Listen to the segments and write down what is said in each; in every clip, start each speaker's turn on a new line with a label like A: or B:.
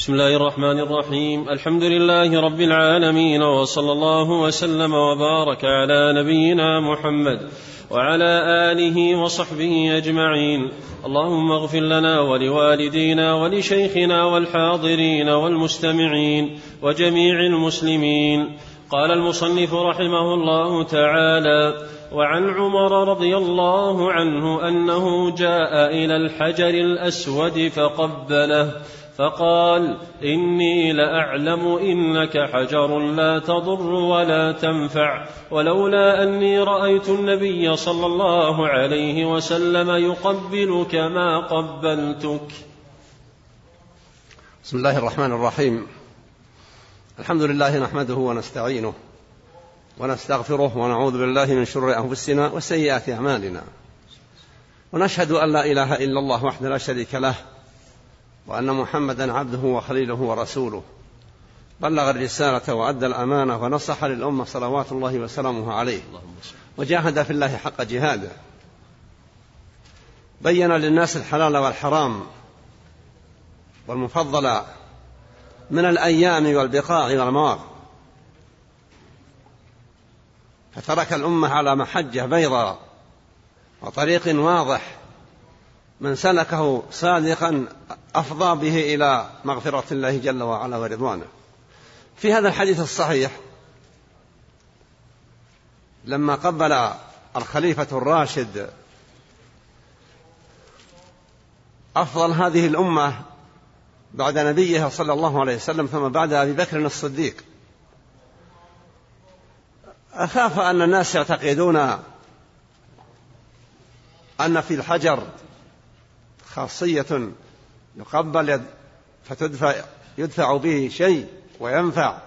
A: بسم الله الرحمن الرحيم الحمد لله رب العالمين وصلى الله وسلم وبارك على نبينا محمد وعلى اله وصحبه اجمعين اللهم اغفر لنا ولوالدينا ولشيخنا والحاضرين والمستمعين وجميع المسلمين قال المصنف رحمه الله تعالى وعن عمر رضي الله عنه انه جاء إلى الحجر الاسود فقبله فقال إني لأعلم إنك حجر لا تضر ولا تنفع ولولا أني رأيت النبي صلى الله عليه وسلم يقبلك ما قبلتك.
B: بسم الله الرحمن الرحيم. الحمد لله نحمده ونستعينه ونستغفره ونعوذ بالله من شرور أنفسنا وسيئات أعمالنا. ونشهد أن لا إله إلا الله وحده لا شريك له وأن محمدا عبده وخليله ورسوله. بلغ الرسالة وأدى الأمانة ونصح للأمة صلوات الله وسلامه عليه. وجاهد في الله حق جهاده. بين للناس الحلال والحرام والمفضل من الأيام والبقاع والمواقع فترك الأمة على محجة بيضاء وطريق واضح من سلكه صادقا أفضى به إلى مغفرة الله جل وعلا ورضوانه. في هذا الحديث الصحيح لما قبل الخليفة الراشد أفضل هذه الأمة بعد نبيها صلى الله عليه وسلم ثم بعد أبي بكر الصديق. أخاف أن الناس يعتقدون أن في الحجر خاصية يقبل فتدفع يدفع به شيء وينفع.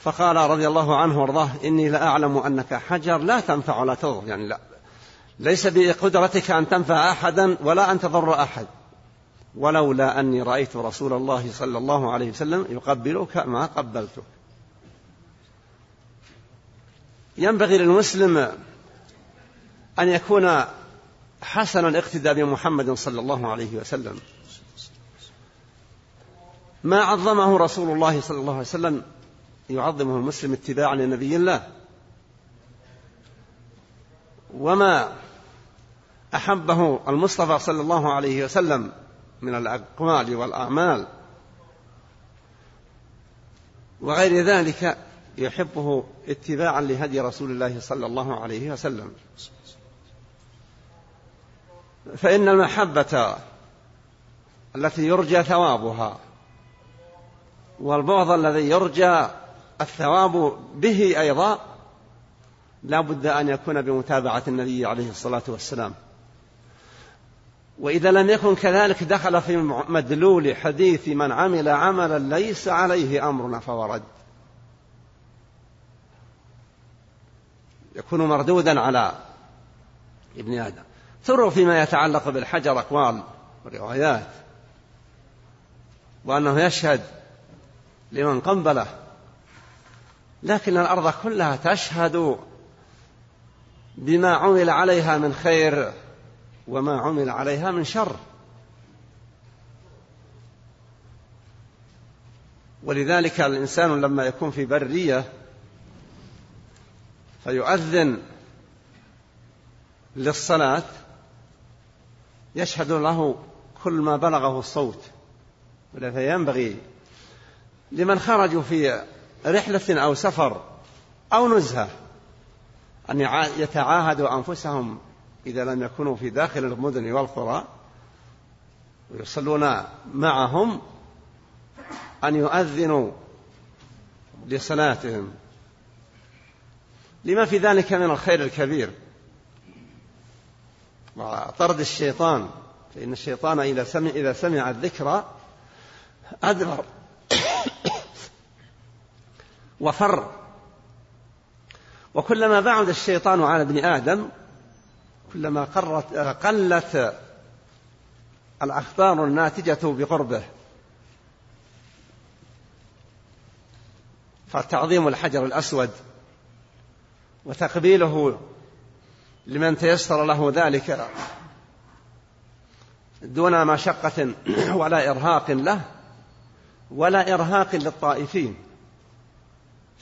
B: فقال رضي الله عنه وارضاه إني لأعلم أنك حجر لا تنفع ولا تضر. يعني لا. ليس بقدرتك أن تنفع أحدا ولا أن تضر أحد. ولولا أني رأيت رسول الله صلى الله عليه وسلم يقبلك ما قبلتك. ينبغي للمسلم أن يكون حسن الاقتداء بمحمد صلى الله عليه وسلم. ما عظمه رسول الله صلى الله عليه وسلم. يعظمه المسلم اتباعا لنبي الله. وما أحبه المصطفى صلى الله عليه وسلم من الأقوال والأعمال. وغير ذلك يحبه اتباعا لهدي رسول الله صلى الله عليه وسلم. فإن المحبة التي يرجى ثوابها والبغض الذي يرجى الثواب به أيضا لا بد أن يكون بمتابعة النبي عليه الصلاة والسلام. وإذا لم يكن كذلك دخل في مدلول حديث من عمل عملا ليس عليه أمرنا فهو رد. يكون مردودا على ابن آدم. ثروا فيما يتعلق بالحجر أقوال وروايات. وأنه يشهد لمن قنبلة. لكن الأرض كلها تشهد بما عمل عليها من خير وما عمل عليها من شر. ولذلك الإنسان لما يكون في برية فيؤذن للصلاة يشهد له كل ما بلغه الصوت. فينبغي لمن خرجوا في رحلة أو سفر أو نزهة أن يتعاهدوا أنفسهم إذا لم يكونوا في داخل المدن والقرى ويصلون معهم أن يؤذنوا لصلاتهم. لما في ذلك من الخير الكبير؟ وطرد الشيطان فإن الشيطان إذا سمع, إذا سمع الذكر أدبر. وفر. وكلما بعد الشيطان على ابن آدم كلما قرت قلت الأخبار الناتجة بقربه. فتعظيم الحجر الأسود وتقبيله لمن تيسر له ذلك دون مشقة ولا إرهاق له ولا إرهاق للطائفين.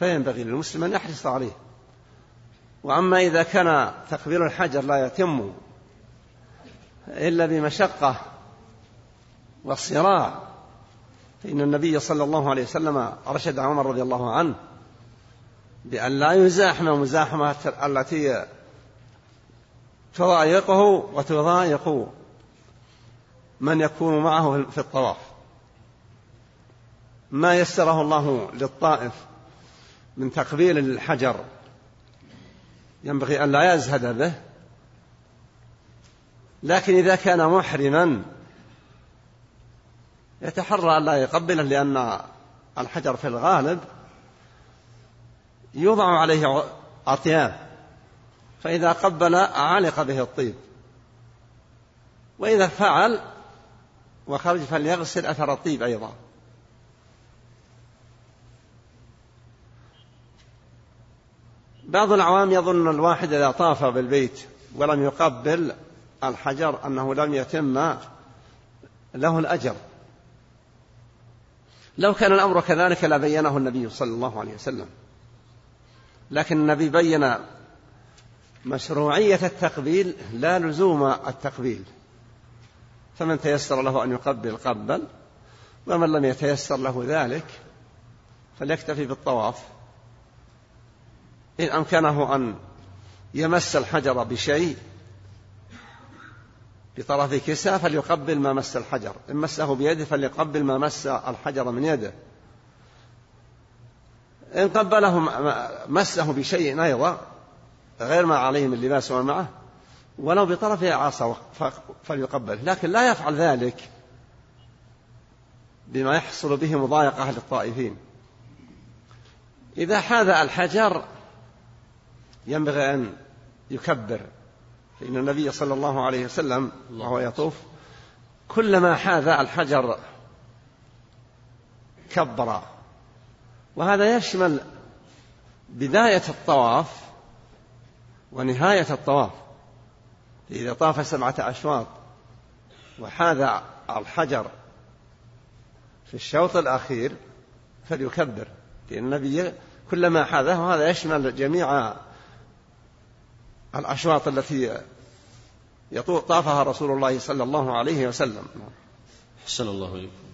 B: فينبغي للمسلم أن يحرص عليه. وأما إذا كان تقبيل الحجر لا يتم إلا بمشقة والصراع فإن النبي صلى الله عليه وسلم أرشد عمر رضي الله عنه بأن لا يزاحم المزاحمة التي تضايقه وتضايق من يكون معه في الطواف. ما يسره الله للطائف من تقبيل الحجر. ينبغي أن لا يزهد به. لكن إذا كان محرما يتحرى أن لا يقبله لأن الحجر في الغالب يوضع عليه أطياب فإذا قبل علق به الطيب. وإذا فعل وخرج فليغسل أثر الطيب أيضا. بعض العوام يظن الواحد إذا طاف بالبيت ولم يقبل الحجر أنه لم يتم له الأجر. لو كان الأمر كذلك لبينه النبي صلى الله عليه وسلم. لكن النبي بين مشروعية التقبيل لا لزوم التقبيل. فمن تيسر له أن يقبل قبل ومن لم يتيسر له ذلك فليكتفي بالطواف. إن أمكنه أن يمس الحجر بشيء بطرف كساء فليقبل ما مس الحجر. إن مسه بيده فليقبل ما مس الحجر من يده. إن قبله مسه بشيء أيضا غير ما عليه من لباس وما معه ولو بطرف عصا فليقبل. لكن لا يفعل ذلك بما يحصل به مضايقة للطائفين إذا حاذى الحجر ينبغي أن يكبر. فإن النبي صلى الله عليه وسلم وهو يطوف كلما حاذى الحجر كبر. وهذا يشمل بداية الطواف ونهاية الطواف. إذا طاف سبعة أشواط وحاذى الحجر في الشوط الأخير فليكبر. لأن النبي كلما حاذاه هذا يشمل جميع الأشواط التي طافها رسول الله صلى الله عليه وسلم.
A: أحسن الله إليكم.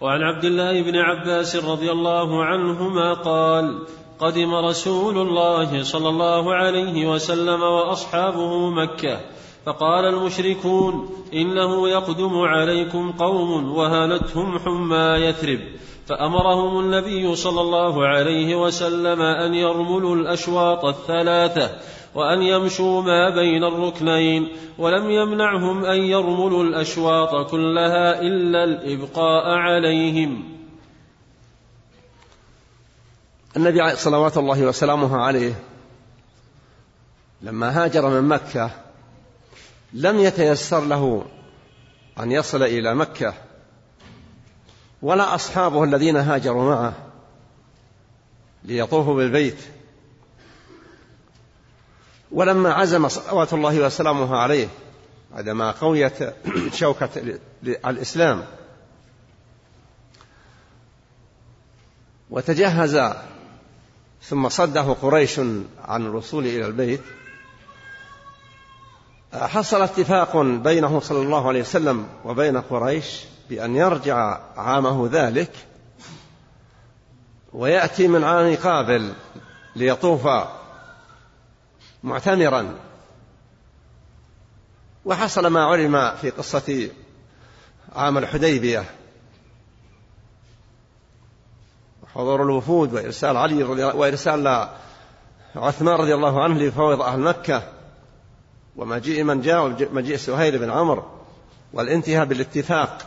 A: وعن عبد الله بن عباس رضي الله عنهما قال قدم رسول الله صلى الله عليه وسلم وأصحابه مكة فقال المشركون إنه يقدم عليكم قوم وهانتهم حمى يثرب فأمرهم النبي صلى الله عليه وسلم أن يرملوا الأشواط الثلاثة وأن يمشوا ما بين الركنين ولم يمنعهم أن يرملوا الأشواط كلها إلا الإبقاء عليهم.
B: النبي صلوات الله وسلامه عليه لما هاجر من مكة لم يتيسر له أن يصل إلى مكة ولا أصحابه الذين هاجروا معه ليطوفوا بالبيت. ولما عزم صلوات الله وسلامه عليه بعدما قويت شوكة الإسلام وتجهز ثم صده قريش عن الوصول إلى البيت حصل اتفاق بينه صلى الله عليه وسلم وبين قريش بأن يرجع عامه ذلك ويأتي من عام قابل ليطوف معتمرا. وحصل ما علم في قصة عام الحديبية. حضور الوفود وإرسال علي رضي وإرسال عثمان رضي الله عنه ليفاوض أهل مكة. ومجيء من جاء مجيء سهيل بن عمرو. والانتهاء بالاتفاق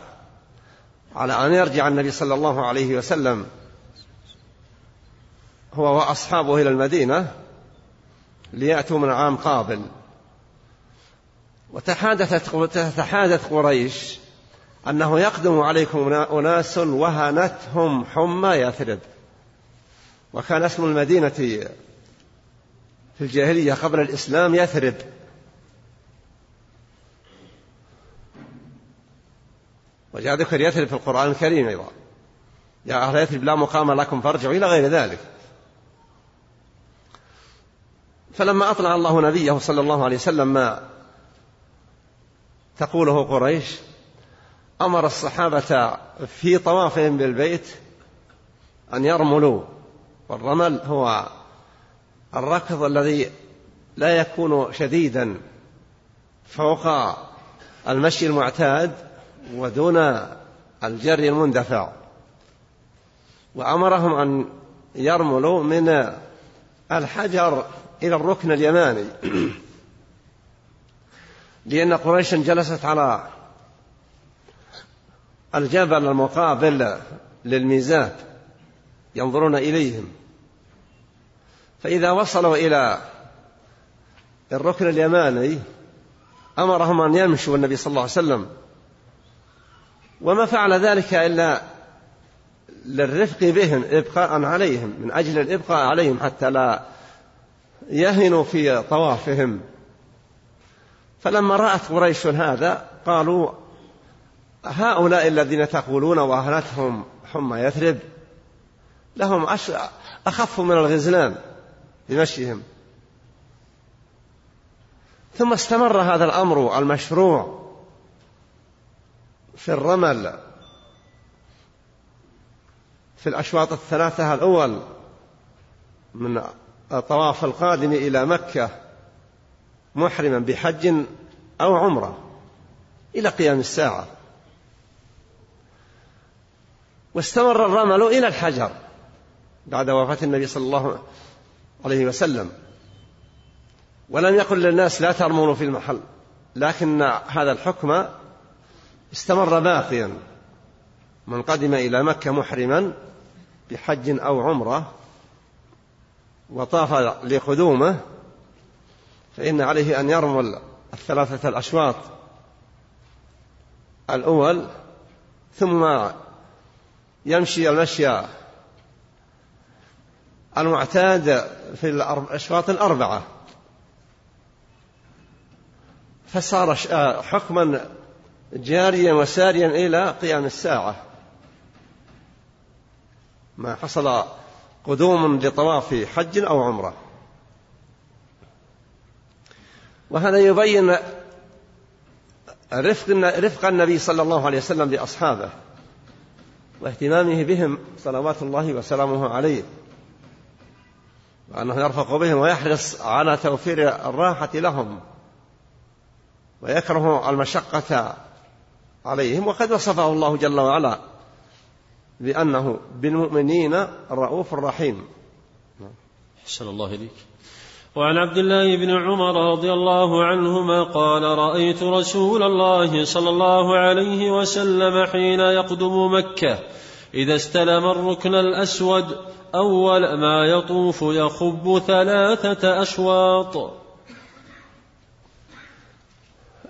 B: على أن يرجع النبي صلى الله عليه وسلم. هو وأصحابه إلى المدينة. ليأتوا من عام قابل. وتحادثت تحادث قريش أنه يقدم عليكم أناس وهنتهم حمى يثرب وكان اسم المدينة في الجاهلية قبل الإسلام يثرب وجاء ذكر يثرب في القرآن الكريم أيضا. يا أهل يثرب لا مقام لكم فارجعوا إلى غير ذلك. فلما أطلع الله نبيه صلى الله عليه وسلم ما تقوله قريش أمر الصحابة في طوافهم بالبيت أن يرملوا والرمل هو الركض الذي لا يكون شديدا فوق المشي المعتاد ودون الجري المندفع. وأمرهم أن يرملوا من الحجر إلى الركن اليماني. لأن قريشا جلست على الجبل المقابل للميزات ينظرون إليهم. فإذا وصلوا إلى الركن اليماني أمرهم أن يمشوا النبي صلى الله عليه وسلم. وما فعل ذلك إلا للرفق بهم إبقاء عليهم من أجل الإبقاء عليهم حتى لا يهنوا في طوافهم. فلما رأت قريش هذا قالوا هؤلاء الذين تقولون وأهلتهم حمى يثرب لهم أخف من الغزلان بمشيهم. ثم استمر هذا الأمر المشروع في الرمل في الأشواط الثلاثة الأول من الطواف القادم إلى مكة محرما بحج أو عمرة إلى قيام الساعة. واستمر الرمل إلى الحجر بعد وفاة النبي صلى الله عليه وسلم. ولم يقل للناس لا ترمونوا في المحل لكن هذا الحكم استمر باقيا. من قدم إلى مكة محرما بحج أو عمرة وطاف لقدومه فإن عليه أن يرمل الثلاثة الأشواط الأول ثم يمشي المشي المعتاد في الأشواط الأربعة. فصار حكما جاريا وساريا إلى قيام الساعة. ما حصل قدوم لطواف حج أو عمرة. وهذا يبين رفق رفق النبي صلى الله عليه وسلم بأصحابه واهتمامه بهم صلوات الله وسلامه عليه. وأنه يرفق بهم ويحرص على توفير الراحة لهم ويكره المشقة عليهم. وقد وصفه الله جل وعلا بأنه بالمؤمنين رؤوف رحيم.
A: أحسن الله إليك. وعن عبد الله بن عمر رضي الله عنهما قال رأيت رسول الله صلى الله عليه وسلم حين يقدم مكة إذا استلم الركن الأسود أول ما يطوف يخب ثلاثة أشواط.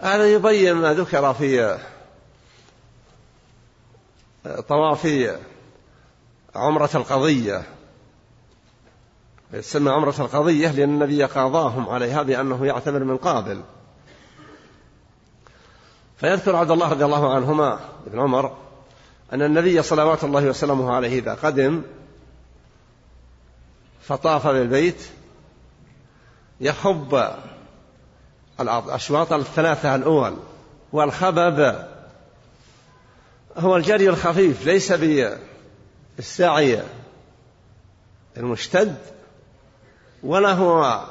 B: هذا يبين ما ذكر في طواف عمرة القضية. يسمى عمرة القضية لأن النبي قاضاهم عليها بأنه يعتمر من قابل. فيذكر عبد الله رضي الله عنهما ابن عمر أن النبي صلوات الله وسلامه عليه إذا قدم فطاف بالبيت يخب الأشواط الثلاثة الأول والخبب هو الجري الخفيف ليس بالسعي المشتد ولا هو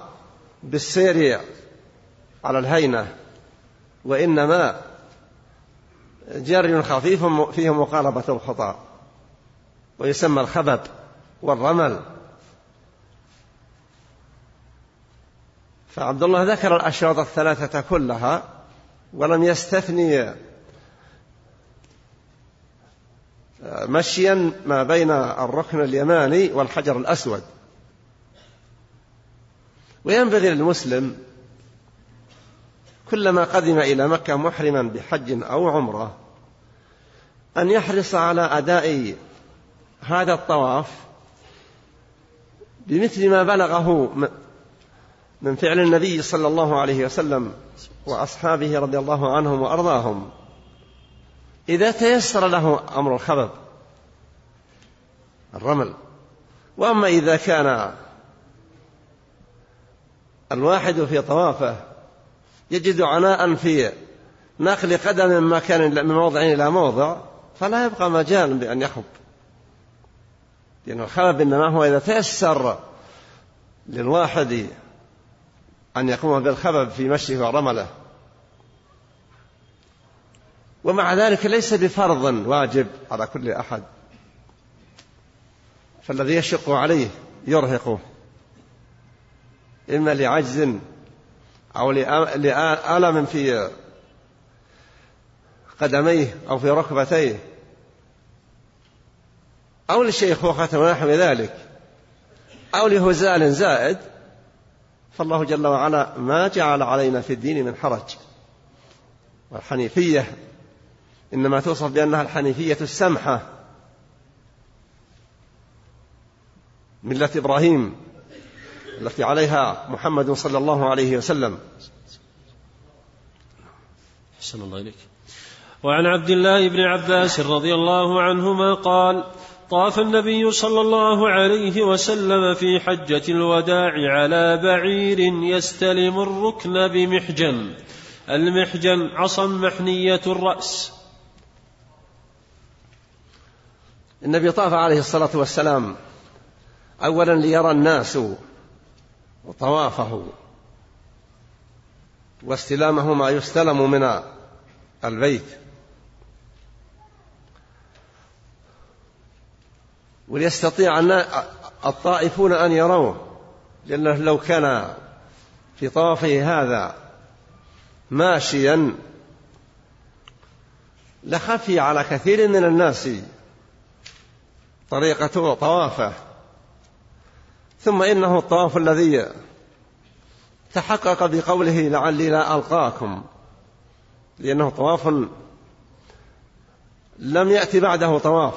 B: بالسير على الهينة وإنما جري خفيف فيه مقاربة الخطى ويسمى الخبب والرمل. فعبد الله ذكر الأشواط الثلاثة كلها ولم يستثني مشيا ما بين الركن اليماني والحجر الأسود. وينبغي للمسلم كلما قدم إلى مكة محرما بحج أو عمرة أن يحرص على أداء هذا الطواف بمثل ما بلغه من فعل النبي صلى الله عليه وسلم وأصحابه رضي الله عنهم وأرضاهم. إذا تيسر له أمر الخبب الرمل. وأما إذا كان الواحد في طوافه يجد عناء في نقل قدم من مكان من موضع إلى موضع فلا يبقى مجال بأن يخب. لأن الخلب إنما هو إذا تيسر للواحد أن يقوم بالخبب في مشيه ورمله ومع ذلك ليس بفرض واجب على كل أحد فالذي يشق عليه يرهقه إما لعجز أو لألم في قدميه أو في ركبتيه أو لشيخوخة ونحو ذلك أو لهزال زائد فالله جل وعلا ما جعل علينا في الدين من حرج. والحنيفية إنما توصف بأنها الحنيفية السمحة. ملة إبراهيم التي عليها محمد صلى الله عليه وسلم.
A: حسن الله إليك. وعن عبد الله بن عباس رضي الله عنهما قال طاف النبي صلى الله عليه وسلم في حجة الوداع على بعير يستلم الركن بمحجن. المحجن عصا محنية الرأس.
B: النبي طاف عليه الصلاة والسلام أولا ليرى الناس طوافه واستلامه ما يستلم من البيت. وليستطيع الطائفون أن يروه لأنه لو كان في طوافه هذا ماشيا لخفي على كثير من الناس. طريقة طوافه. ثم إنه الطواف الذي تحقق بقوله لعلي لا ألقاكم. لأنه طواف لم يأتي بعده طواف.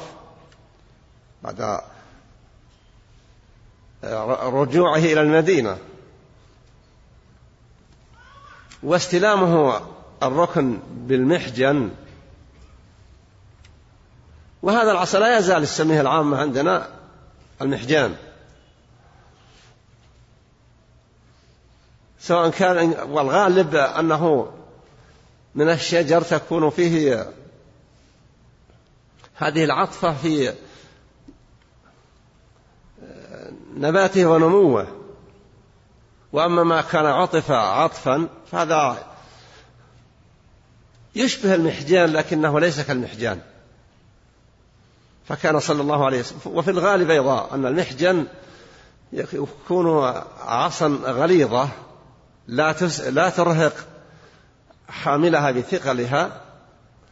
B: بعد رجوعه إلى المدينة. واستلامه الركن بالمحجن. وهذا العصا لا يزال السميه العامة عندنا المحجان. سواء كان والغالب أنه من الشجر تكون فيه هذه العطفة في نباته ونموه. وأما ما كان عطف عطفا فهذا يشبه المحجان لكنه ليس كالمحجان. فكان صلى الله عليه وسلم. وفي الغالب أيضا أن المحجن يكون عصا غليظة لا لا ترهق حاملها بثقلها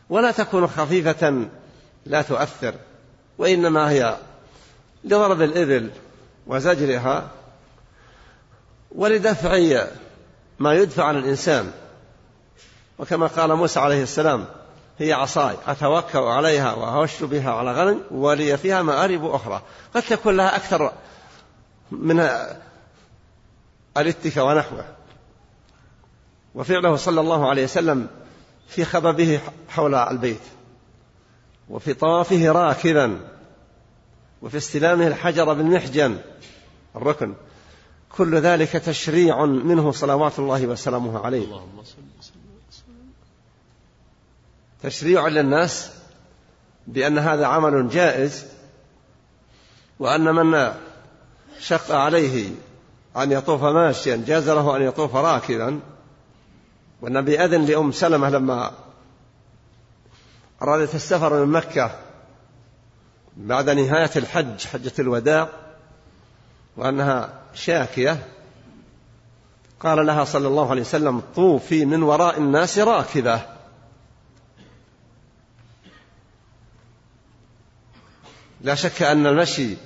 B: ولا تكون خفيفة لا تؤثر وإنما هي لضرب الإبل وزجرها ولدفع ما يدفع عن الإنسان. وكما قال موسى عليه السلام هي عصاي أتوكأ عليها وأهش بها على غنم ولي فيها مآرب أخرى. قد تكون لها أكثر من الاتك ونحوه. وفعله صلى الله عليه وسلم في خببه حول البيت وفي طوافه راكبا وفي استلامه الحجر بالمحجن الركن. كل ذلك تشريع منه صلوات الله وسلامه عليه. تشريع للناس بأن هذا عمل جائز وأن من شق عليه أن يطوف ماشيا جاز له أن يطوف راكبا. والنبي أذن لأم سلمة لما أرادت السفر من مكة بعد نهاية الحج حجة الوداع وأنها شاكية قال لها صلى الله عليه وسلم طوفي من وراء الناس راكبة. لا شك أن المشي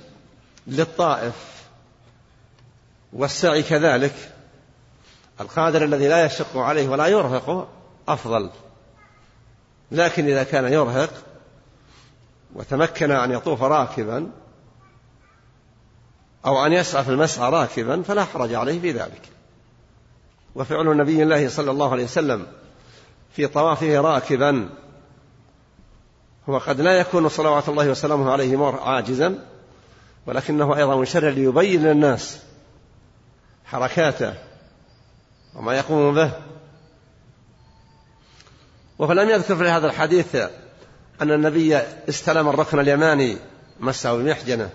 B: للطائف والسعي كذلك القادر الذي لا يشق عليه ولا يرهقه أفضل. لكن إذا كان يرهق وتمكن أن يطوف راكبا أو أن يسعى في المسعى راكبا فلا حرج عليه في ذلك. وفعل نبي الله صلى الله عليه وسلم في طوافه راكبا هو قد لا يكون صلوات الله وسلامه عليه عاجزا ولكنه أيضا منشرع ليبين للناس حركاته وما يقوم به. ولم يذكر في هذا الحديث أن النبي استلم الركن اليماني مسه بمحجنة.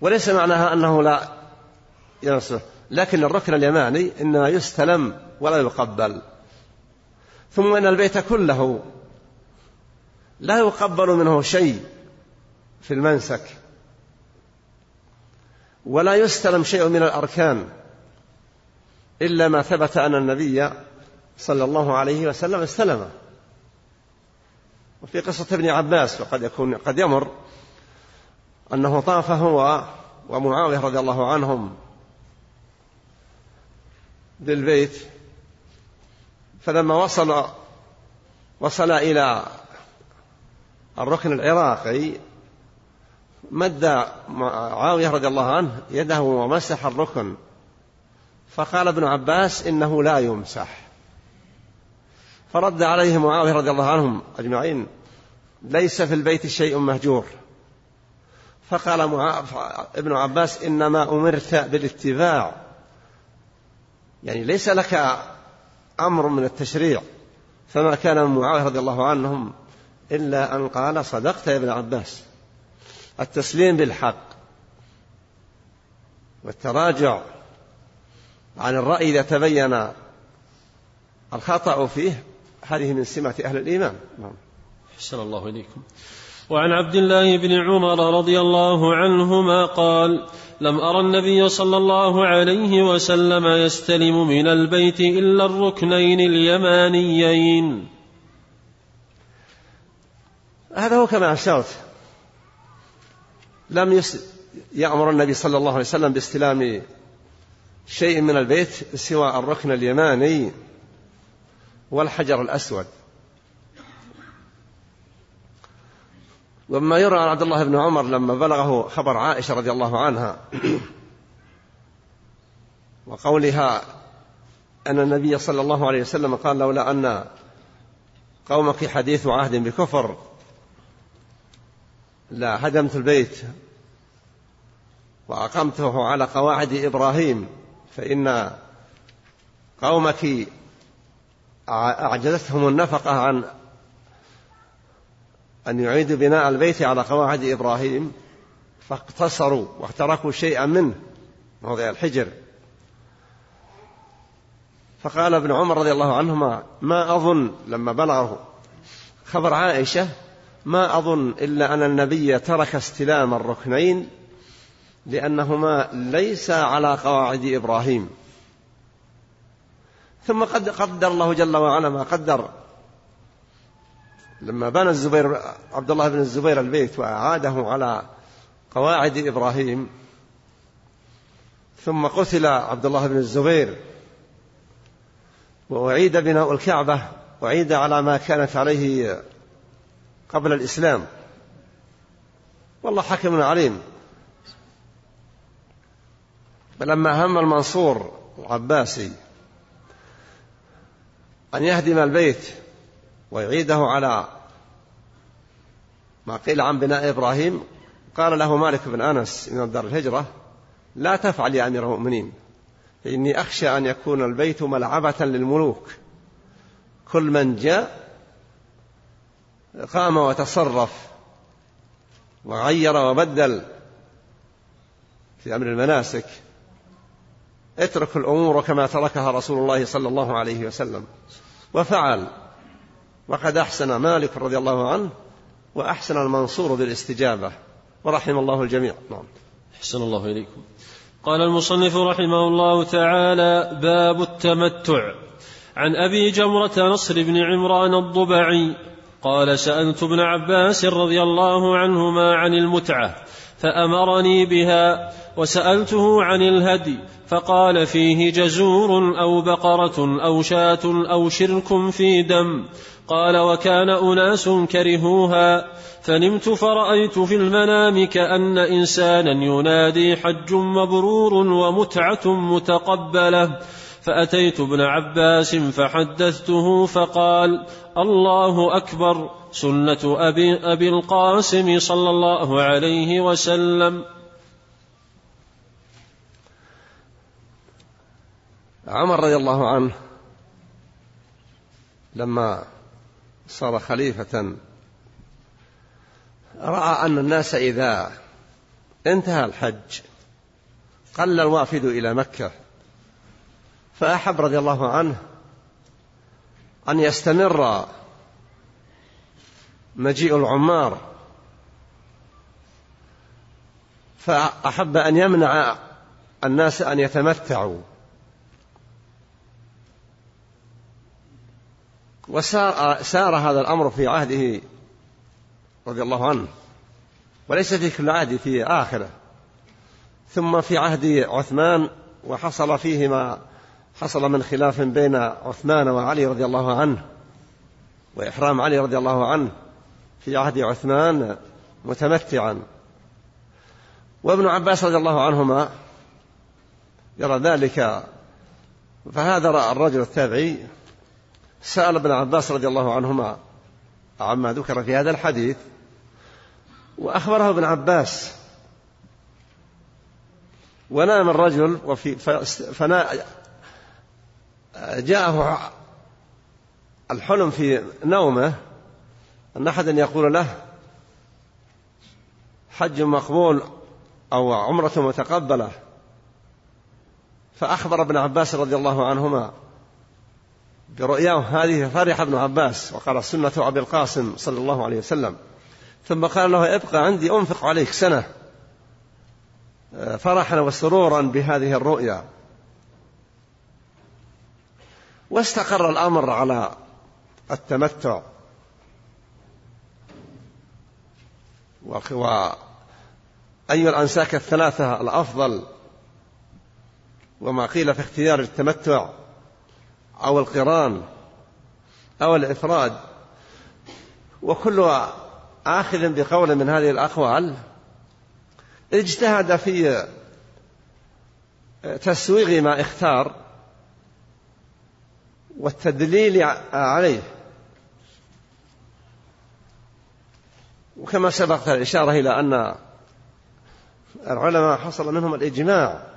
B: وليس معناها أنه لا ينصر لكن الركن اليماني إنما يستلم ولا يقبل. ثم إن البيت كله لا يقبل منه شيء في المنسك ولا يستلم شيء من الأركان إلا ما ثبت أن النبي صلى الله عليه وسلم استلمه وفي قصة ابن عباس وقد يكون قد يمر أنه طاف هو ومعاوية رضي الله عنهم بالبيت فلما وصل وصل إلى الركن العراقي مد معاوية رضي الله عنه يده ومسح الركن. فقال ابن عباس إنه لا يمسح. فرد عليه معاوية رضي الله عنهم أجمعين ليس في البيت شيء مهجور. فقال ابن عباس إنما أمرت بالاتباع. يعني ليس لك أمر من التشريع فما كان من معاوية رضي الله عنهم إلا أن قال صدقت يا ابن عباس التسليم بالحق والتراجع عن الرأي إذا تبين الخطأ فيه هذه من سمة أهل الإيمان نعم.
A: أحسن الله إليكم وعن عبد الله بن عمر رضي الله عنهما قال لم أرى النبي صلى الله عليه وسلم يستلم من البيت إلا الركنين اليمانيين.
B: هذا هو كما أشرت. لم يأمر النبي صلى الله عليه وسلم باستلام شيء من البيت سوى الركن اليماني والحجر الأسود. وما يرى عن عبد الله بن عمر لما بلغه خبر عائشة رضي الله عنها. وقولها أن النبي صلى الله عليه وسلم قال لولا أن قومك حديث عهد بكفر لا هدمت البيت وأقمته على قواعد إبراهيم فإن قومك أعجزتهم النفقة عن أن يعيدوا بناء البيت على قواعد إبراهيم فاقتصروا واخترقوا شيئا منه موضع الحجر. فقال ابن عمر رضي الله عنهما ما أظن لما بلغه خبر عائشة ما أظن إلا أن النبي ترك استلام الركنين لأنهما ليس على قواعد إبراهيم. ثم قد قدر الله جل وعلا ما قدر. لما بنى الزبير عبد الله بن الزبير البيت وأعاده على قواعد إبراهيم ثم قتل عبد الله بن الزبير وأعيد بناء الكعبة أعيد على ما كانت عليه قبل الإسلام. والله حكم عليم. فلما هم المنصور العباسي أن يهدم البيت ويعيده على ما قيل عن بناء إبراهيم. قال له مالك بن أنس من دار الهجرة لا تفعل يا أمير المؤمنين فإني أخشى أن يكون البيت ملعبة للملوك. كل من جاء قام وتصرف وغير وبدل في أمر المناسك. اترك الأمور كما تركها رسول الله صلى الله عليه وسلم. وفعل. وقد أحسن مالك رضي الله عنه وأحسن المنصور بالاستجابة ورحم الله الجميع. نعم.
A: أحسن الله إليكم. قال المصنف رحمه الله تعالى باب التمتع. عن أبي جمرة نصر بن عمران الضبعي قال سألت ابن عباس رضي الله عنهما عن المتعة فأمرني بها وسألته عن الهدي فقال فيه جزور أو بقرة أو شاة أو شرك في دم قال وكان أناس كرهوها فنمت فرأيت في المنام كأن إنسانا ينادي حج مبرور ومتعة متقبلة. فأتيت ابن عباس فحدثته فقال الله أكبر سنة أبي, أبي القاسم صلى الله عليه وسلم.
B: عمر رضي الله عنه لما صار خليفة. رأى أن الناس إذا انتهى الحج قل الوافد إلى مكة. فأحب رضي الله عنه أن يستمر مجيء العمار. فأحب أن يمنع الناس أن يتمتعوا. وسار سار هذا الأمر في عهده رضي الله عنه. وليس في كل عهد في آخرة. ثم في عهد عثمان وحصل فيه ما حصل من خلاف بين عثمان وعلي رضي الله عنه وإحرام علي رضي الله عنه في عهد عثمان متمتعا. وابن عباس رضي الله عنهما يرى ذلك فهذا الرجل التابعي سأل ابن عباس رضي الله عنهما عما ذكر في هذا الحديث وأخبره ابن عباس. ونام الرجل وفي فنا جاءه الحلم في نومه أن أحدا يقول له حج مقبول أو عمرة متقبلة. فأخبر ابن عباس رضي الله عنهما. برؤياه هذه فرح ابن عباس وقال سنة أبي القاسم صلى الله عليه وسلم. ثم قال له ابقى عندي أنفق عليك سنة. فرحا وسرورا بهذه الرؤيا. واستقر الأمر على التمتع. وأي الأنساك الثلاثة الأفضل. وما قيل في اختيار التمتع. أو القران أو الإفراد وكل آخذ بقول من هذه الأقوال. اجتهد في تسويغ ما اختار والتدليل عليه. وكما سبقت الإشارة إلى أن العلماء حصل منهم الإجماع.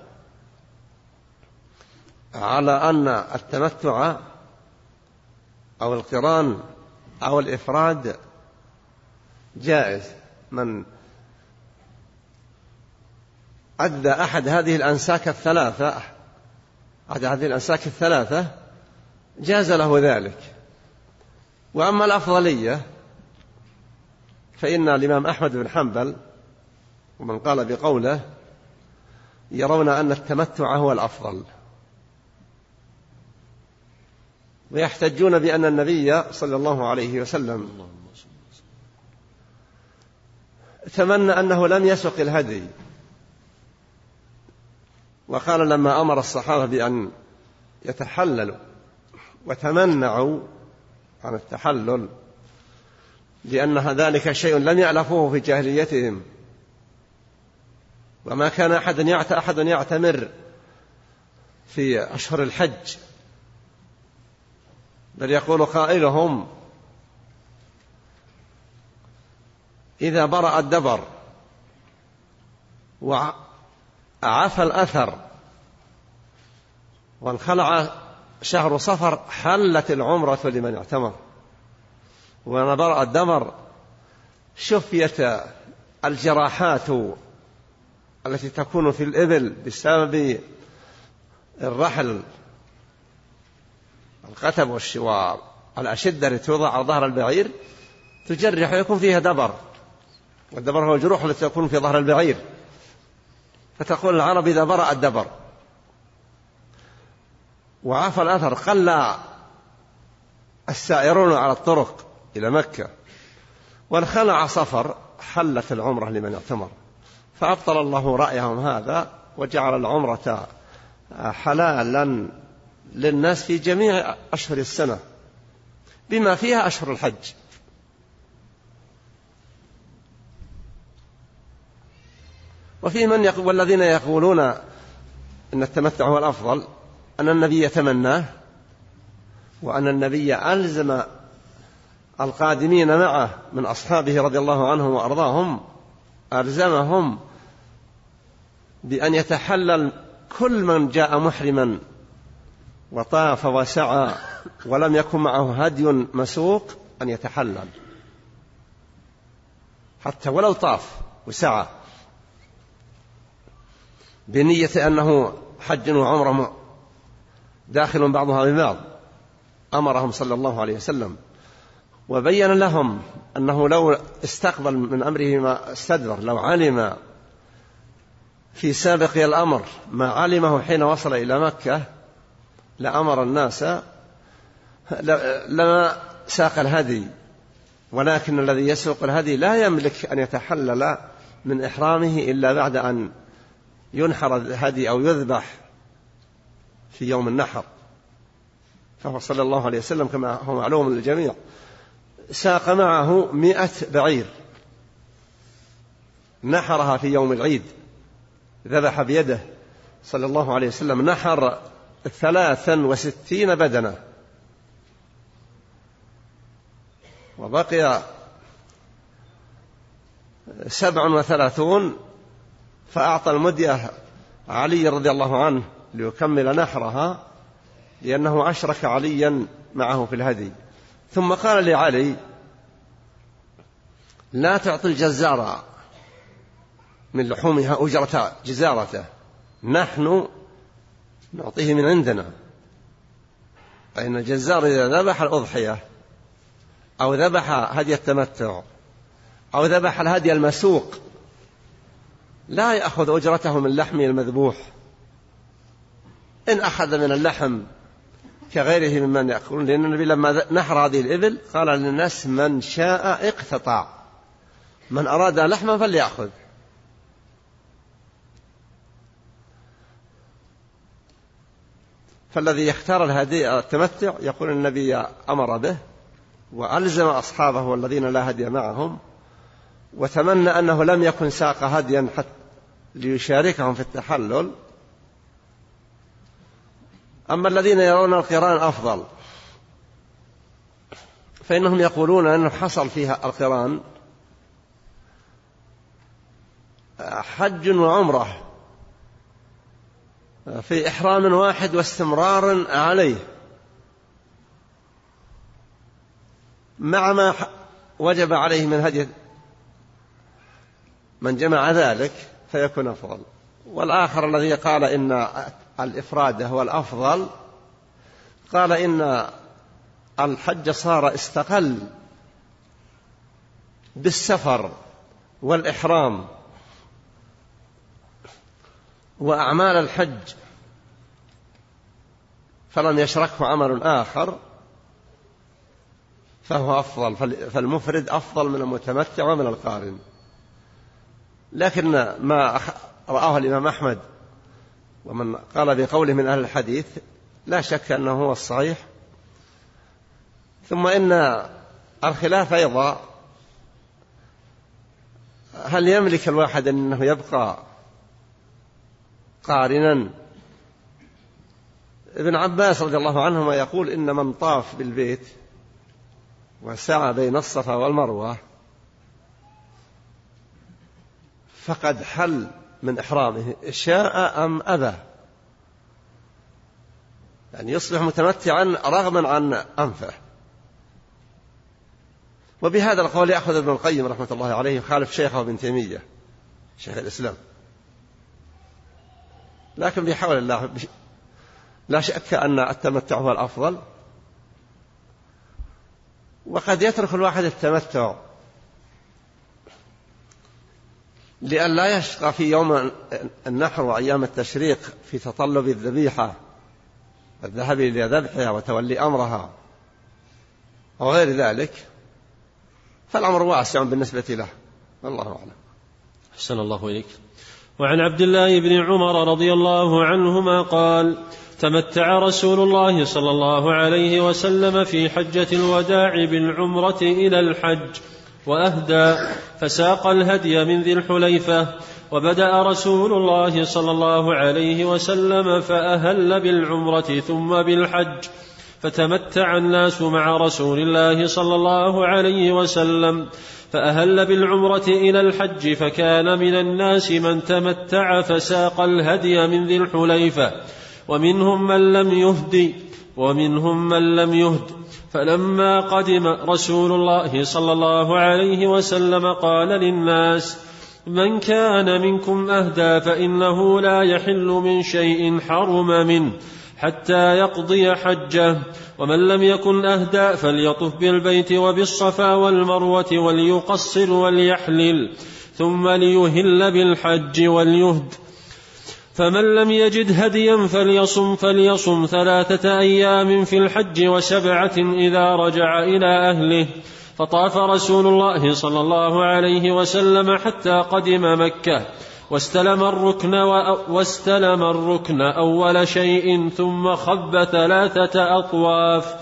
B: على أن التمتع أو القران أو الإفراد جائز. من أدى أحد هذه الأنساك الثلاثة أحد هذه الأنساك الثلاثة جاز له ذلك. وأما الأفضلية فإن الإمام أحمد بن حنبل ومن قال بقوله يرون أن التمتع هو الأفضل. ويحتجون بأن النبي صلى الله عليه وسلم تمنى أنه لم يسق الهدي. وقال لما أمر الصحابة بأن يتحللوا وتمنعوا عن التحلل لأن ذلك شيء لم يألفوه في جاهليتهم. وما كان أحد أحد يعتمر في أشهر الحج. بل يقول قائلهم إذا برأ الدبر وعفى الأثر وانخلع شهر صفر حلت العمرة لمن اعتمر. وما برأ الدبر شفيت الجراحات التي تكون في الإبل بسبب الرحل القتب والشوار. الأشدة التي توضع على ظهر البعير تجرح ويكون فيها دبر. والدبر هو الجروح التي تكون في ظهر البعير. فتقول العرب إذا برأ الدبر. وعفى الأثر قل السائرون على الطرق إلى مكة. وانخلع صفر حلت العمرة لمن اعتمر. فأبطل الله رأيهم هذا وجعل العمرة حلالا للناس في جميع أشهر السنة بما فيها أشهر الحج. وفي من يقول والذين يقولون أن التمتع هو الأفضل أن النبي يتمناه وأن النبي ألزم القادمين معه من أصحابه رضي الله عنهم وأرضاهم ألزمهم بأن يتحلل كل من جاء محرما وطاف وسعى ولم يكن معه هدي مسوق أن يتحلل. حتى ولو طاف وسعى. بنية أنه حج وعمرة داخل بعضها ببعض. أمرهم صلى الله عليه وسلم. وبين لهم أنه لو استقبل من أمره ما استدبر لو علم في سابق الأمر ما علمه حين وصل إلى مكة لأمر الناس لما ساق الهدي ولكن الذي يسوق الهدي لا يملك أن يتحلل من إحرامه إلا بعد أن ينحر الهدي أو يذبح في يوم النحر. فهو صلى الله عليه وسلم كما هو معلوم للجميع. ساق معه مئة بعير. نحرها في يوم العيد. ذبح بيده. صلى الله عليه وسلم نحر ثلاثا وستين بدنة وبقي سبع وثلاثون فأعطى المدية علي رضي الله عنه ليكمل نحرها لأنه أشرك عليا معه في الهدي. ثم قال لعلي لا تعطي الجزار من لحومها أجرة جزارته. نحن نعطيه من عندنا. فإن الجزار إذا ذبح الأضحية أو ذبح هدي التمتع أو ذبح الهدي المسوق لا يأخذ أجرته من لحمه المذبوح. إن أخذ من اللحم كغيره ممن يأكلون. لأن النبي لما نحر هذه الإبل قال للناس من شاء اقتطع. من أراد لحما فليأخذ. فالذي يختار الهدي التمتع يقول النبي أمر به وألزم أصحابه والذين لا هدي معهم وتمنى أنه لم يكن ساق هديا حتى ليشاركهم في التحلل. أما الذين يرون القرآن أفضل فإنهم يقولون أنه حصل فيها القرآن حج وعمرة. في إحرام واحد واستمرار عليه. مع ما وجب عليه من هدي من جمع ذلك فيكون أفضل. والآخر الذي قال إن الإفراد هو الأفضل قال إن الحج صار استقل بالسفر والإحرام. وأعمال الحج فلم يشركه عمل آخر فهو أفضل فالمفرد أفضل من المتمتع ومن القارن. لكن ما رآه الإمام أحمد ومن قال بقوله من أهل الحديث لا شك أنه هو الصحيح. ثم إن الخلاف أيضا هل يملك الواحد أنه يبقى قارنا. ابن عباس رضي الله عنهما يقول إن من طاف بالبيت وسعى بين الصفا والمروة فقد حل من إحرامه شاء أم أبى يعني يصبح متمتعا رغما عن أنفه. وبهذا القول يأخذ ابن القيم رحمة الله عليه يخالف شيخه ابن تيمية شيخ الإسلام. لكن بحول الله لا شك أن التمتع هو الأفضل. وقد يترك الواحد التمتع لأن لا يشقى في يوم النحر وأيام التشريق في تطلب الذبيحة الذهاب إلى ذبحها وتولي أمرها وغير ذلك فالأمر واسع بالنسبة له. والله أعلم.
A: أحسن الله إليك. وعن عبد الله بن عمر رضي الله عنهما قال تمتع رسول الله صلى الله عليه وسلم في حجة الوداع بالعمرة إلى الحج وأهدى فساق الهدي من ذي الحليفة وبدأ رسول الله صلى الله عليه وسلم فأهل بالعمرة ثم بالحج فتمتع الناس مع رسول الله صلى الله عليه وسلم فأهل بالعمرة إلى الحج فكان من الناس من تمتع فساق الهدي من ذي الحليفة ومنهم من لم يهدي ومنهم من لم يهد. فلما قدم رسول الله صلى الله عليه وسلم قال للناس من كان منكم أهدى فإنه لا يحل من شيء حرم منه. حتى يقضي حجه. ومن لم يكن أهدى فليطف بالبيت وبالصفا والمروة وليقصر وليحلل ثم ليهل بالحج وليهد فمن لم يجد هديا فليصم فليصم ثلاثة أيام في الحج وسبعة إذا رجع إلى أهله. فطاف رسول الله صلى الله عليه وسلم حتى قدم مكة. واستلم الركن واستلم الركن أول شيء ثم خب ثلاثة أطواف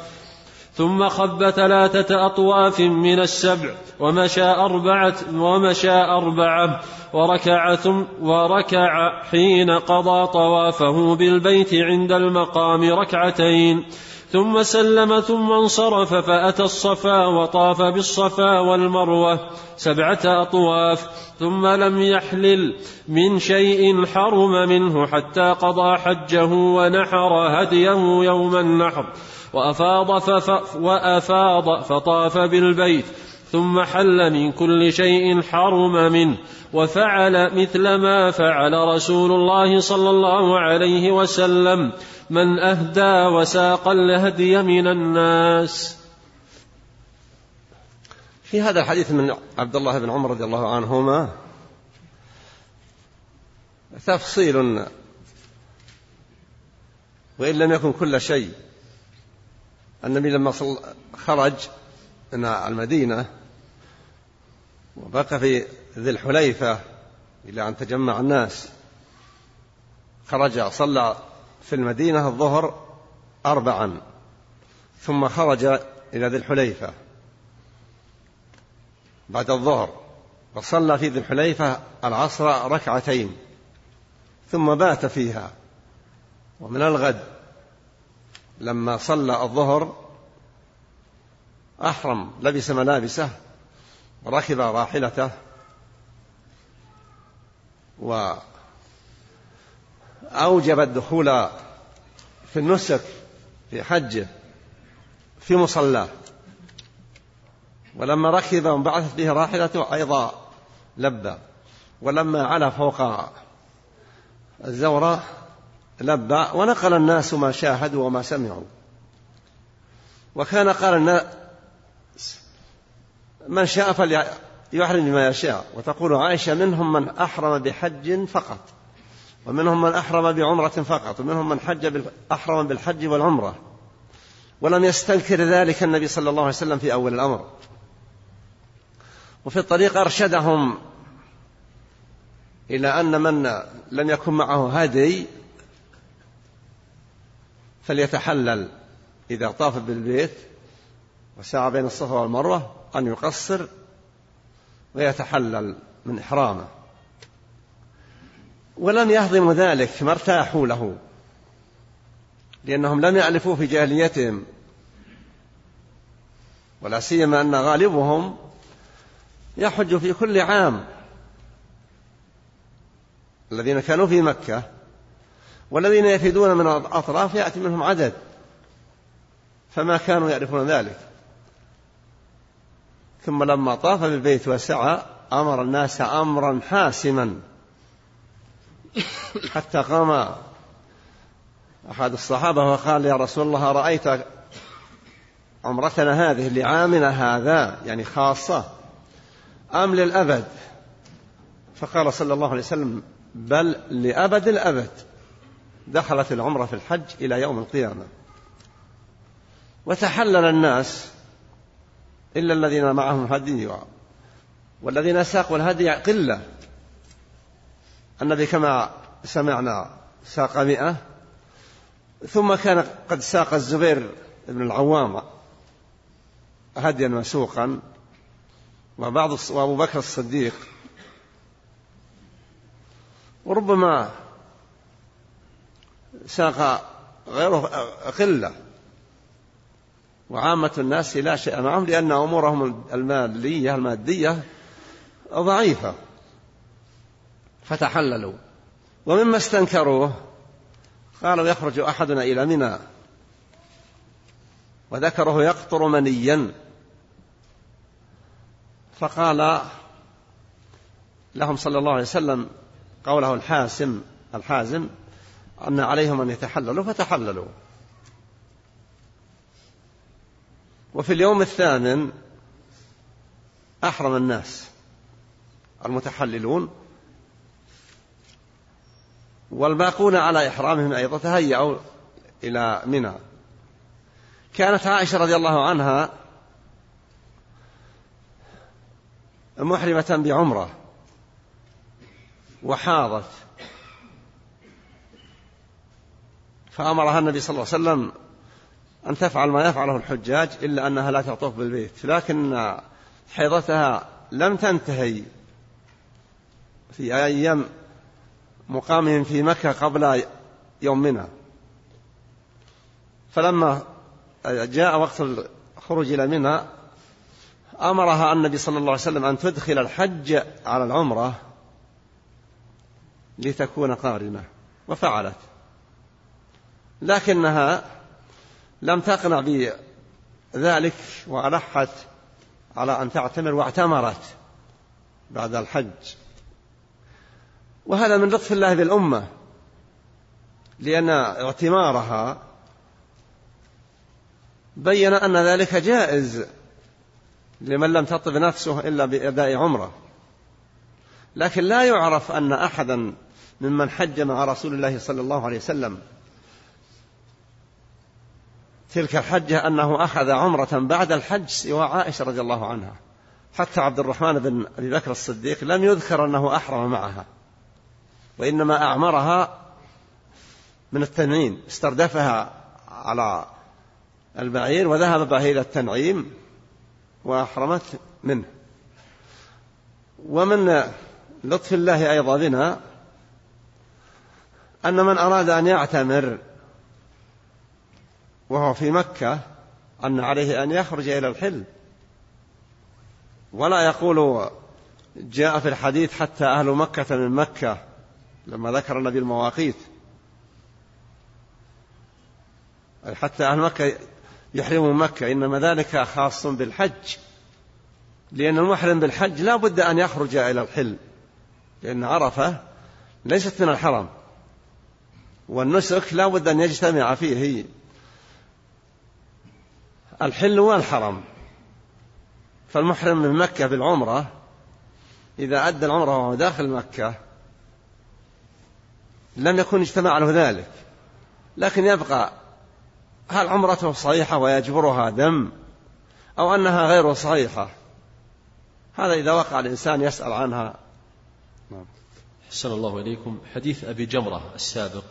A: ثم خب ثلاثة أطواف من السبع ومشى أربعة ومشى أربعة وركع ثم وركع حين قضى طوافه بالبيت عند المقام ركعتين. ثم سلم ثم انصرف فأتى الصفا وطاف بالصفا والمروة سبعة أطواف ثم لم يحلل من شيء حرم منه حتى قضى حجه ونحر هديه يوم النحر وأفاض, وأفاض فطاف بالبيت ثم حل من كل شيء حرم منه وفعل مثل ما فعل رسول الله صلى الله عليه وسلم. من أهدى وساق الهدي من الناس.
B: في هذا الحديث من عبد الله بن عمر رضي الله عنهما تفصيل وإن لم يكن كل شيء. النبي لما خرج من المدينة وبقى في ذي الحليفة إلى أن تجمع الناس خرج صلى في المدينة الظهر أربعا ثم خرج إلى ذي الحليفة. بعد الظهر وصلى في ذي الحليفة العصر ركعتين ثم بات فيها. ومن الغد لما صلى الظهر أحرم لبس ملابسه وركب راحلته وأوجب الدخول في النسك في حجه في مصلاه ولما ركب وانبعثت به راحلته أيضا لبى. ولما علا فوق الزورة لبى. ونقل الناس ما شاهدوا وما سمعوا. وكان قال الناس من شاء فليحرم بما يشاء. وتقول عائشة منهم من أحرم بحج فقط. ومنهم من أحرم بعمرة فقط ومنهم من حج أحرم بالحج والعمرة. ولم يستنكر ذلك النبي صلى الله عليه وسلم في أول الأمر. وفي الطريق أرشدهم إلى أن من لم يكن معه هدي فليتحلل. إذا طاف بالبيت وسعى بين الصفا والمروة أن يقصر ويتحلل من إحرامه. ولم يهضم ذلك ما ارتاحوا له. لأنهم لم يألفوا في جاهليتهم. ولا سيما أن غالبهم يحج في كل عام. الذين كانوا في مكة والذين يفيدون من الأطراف يأتي منهم عدد. فما كانوا يعرفون ذلك. ثم لما طاف بالبيت وسعى أمر الناس أمرا حاسما. حتى قام أحد الصحابة وقال يا رسول الله رأيت عمرتنا هذه لعامنا هذا يعني خاصة أم للأبد؟ فقال صلى الله عليه وسلم بل لأبد الأبد دخلت العمرة في الحج إلى يوم القيامة. وتحلل الناس إلا الذين معهم هدي والذين ساقوا الهدي قلة. النبي كما سمعنا ساق مئة ثم كان قد ساق الزبير بن العوام هديا مسوقا وبعض وأبو بكر الصديق. وربما ساق غيره قلة وعامة الناس لا شيء معهم لأن أمورهم المالية المادية ضعيفة. فتحللوا. ومما استنكروه قالوا يخرج أحدنا إلى منى. وذكره يقطر منيا. فقال لهم صلى الله عليه وسلم قوله الحاسم الحازم أن عليهم أن يتحللوا فتحللوا. وفي اليوم الثامن أحرم الناس المتحللون والباقون على إحرامهم أيضا تهيأوا إلى منى. كانت عائشة رضي الله عنها محرمة بعمرة وحاضت. فأمرها النبي صلى الله عليه وسلم أن تفعل ما يفعله الحجاج إلا أنها لا تطوف بالبيت. لكن حيضتها لم تنتهي في أيام مقامهم في مكة قبل يومنا. فلما جاء وقت الخروج إلى منى أمرها النبي صلى الله عليه وسلم أن تدخل الحج على العمرة لتكون قارنة وفعلت. لكنها لم تقنع بذلك وألحت على أن تعتمر واعتمرت بعد الحج. وهذا من لطف الله بالأمة لأن اعتمارها بين أن ذلك جائز لمن لم تطب نفسه إلا بأداء عمرة. لكن لا يعرف أن أحدا ممن حج مع رسول الله صلى الله عليه وسلم تلك الحجة أنه أخذ عمرة بعد الحج سوى عائشة رضي الله عنها. حتى عبد الرحمن بن أبي بكر الصديق لم يذكر أنه أحرم معها. وإنما أعمرها من التنعيم استردفها على البعير وذهب إلى التنعيم وأحرمت منه. ومن لطف الله أيضا بنا أن من أراد أن يعتمر وهو في مكة أن عليه أن يخرج إلى الحل. ولا يقول جاء في الحديث حتى أهل مكة من مكة لما ذكر النبي المواقيت. حتى أهل مكة يحرموا مكة إنما ذلك خاص بالحج. لأن المحرم بالحج لا بد أن يخرج إلى الحل لأن عرفة ليست من الحرم. والنسك لا بد أن يجتمع فيه. الحل والحرم فالمحرم من مكة بالعمرة إذا أدى العمرة وهو داخل مكة لم يكن اجتمع له ذلك. لكن يبقى هل عمرته صحيحة ويجبرها دم أو أنها غير صحيحة؟ هذا إذا وقع الإنسان يسأل عنها.
A: نعم. حسن الله إليكم. حديث أبي جمرة السابق.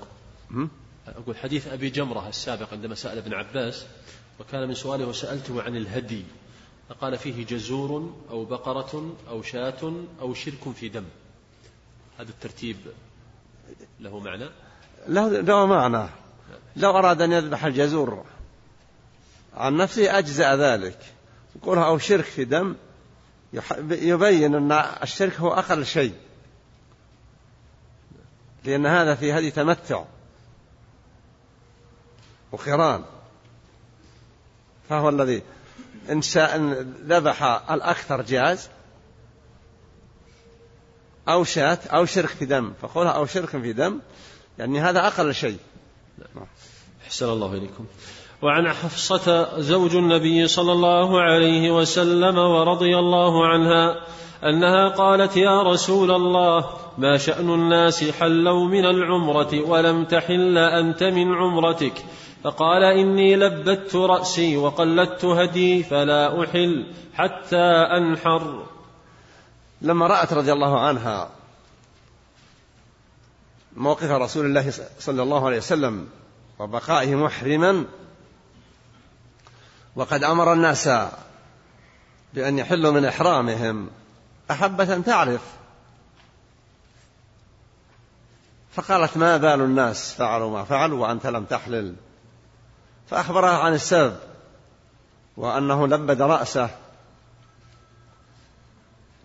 A: أقول حديث أبي جمرة السابق عندما سأل ابن عباس وكان من سؤاله وسألته عن الهدي. فقال فيه جزور أو بقرة أو شاة أو شرك في دم. هذا الترتيب له معنى؟
B: له, له معنى. لو أراد أن يذبح الجزور. عن نفسه أجزأ ذلك. يقولها أو شرك في دم. يبين أن الشرك هو أقل شيء. لأن هذا في هذه تمتع. وخيران. فهو الذي إن شاء ذبح الأكثر جاز. أو شاة أو شرك في دم فقولها أو شرك في دم يعني هذا أقل شيء.
A: أحسن الله إليكم. وعن حفصة زوج النبي صلى الله عليه وسلم ورضي الله عنها أنها قالت يا رسول الله ما شأن الناس حلوا من العمرة ولم تحل أنت من عمرتك؟ فقال إني لبت رأسي وقلدت هدي فلا أحل حتى أنحر.
B: لما رأت رضي الله عنها موقف رسول الله صلى الله عليه وسلم وبقائه محرما وقد أمر الناس بأن يحلوا من إحرامهم أحبت أن تعرف. فقالت ما بال الناس؟ فعلوا ما فعلوا وأنت لم تحلل. فأخبرها عن السبب وأنه لبد رأسه.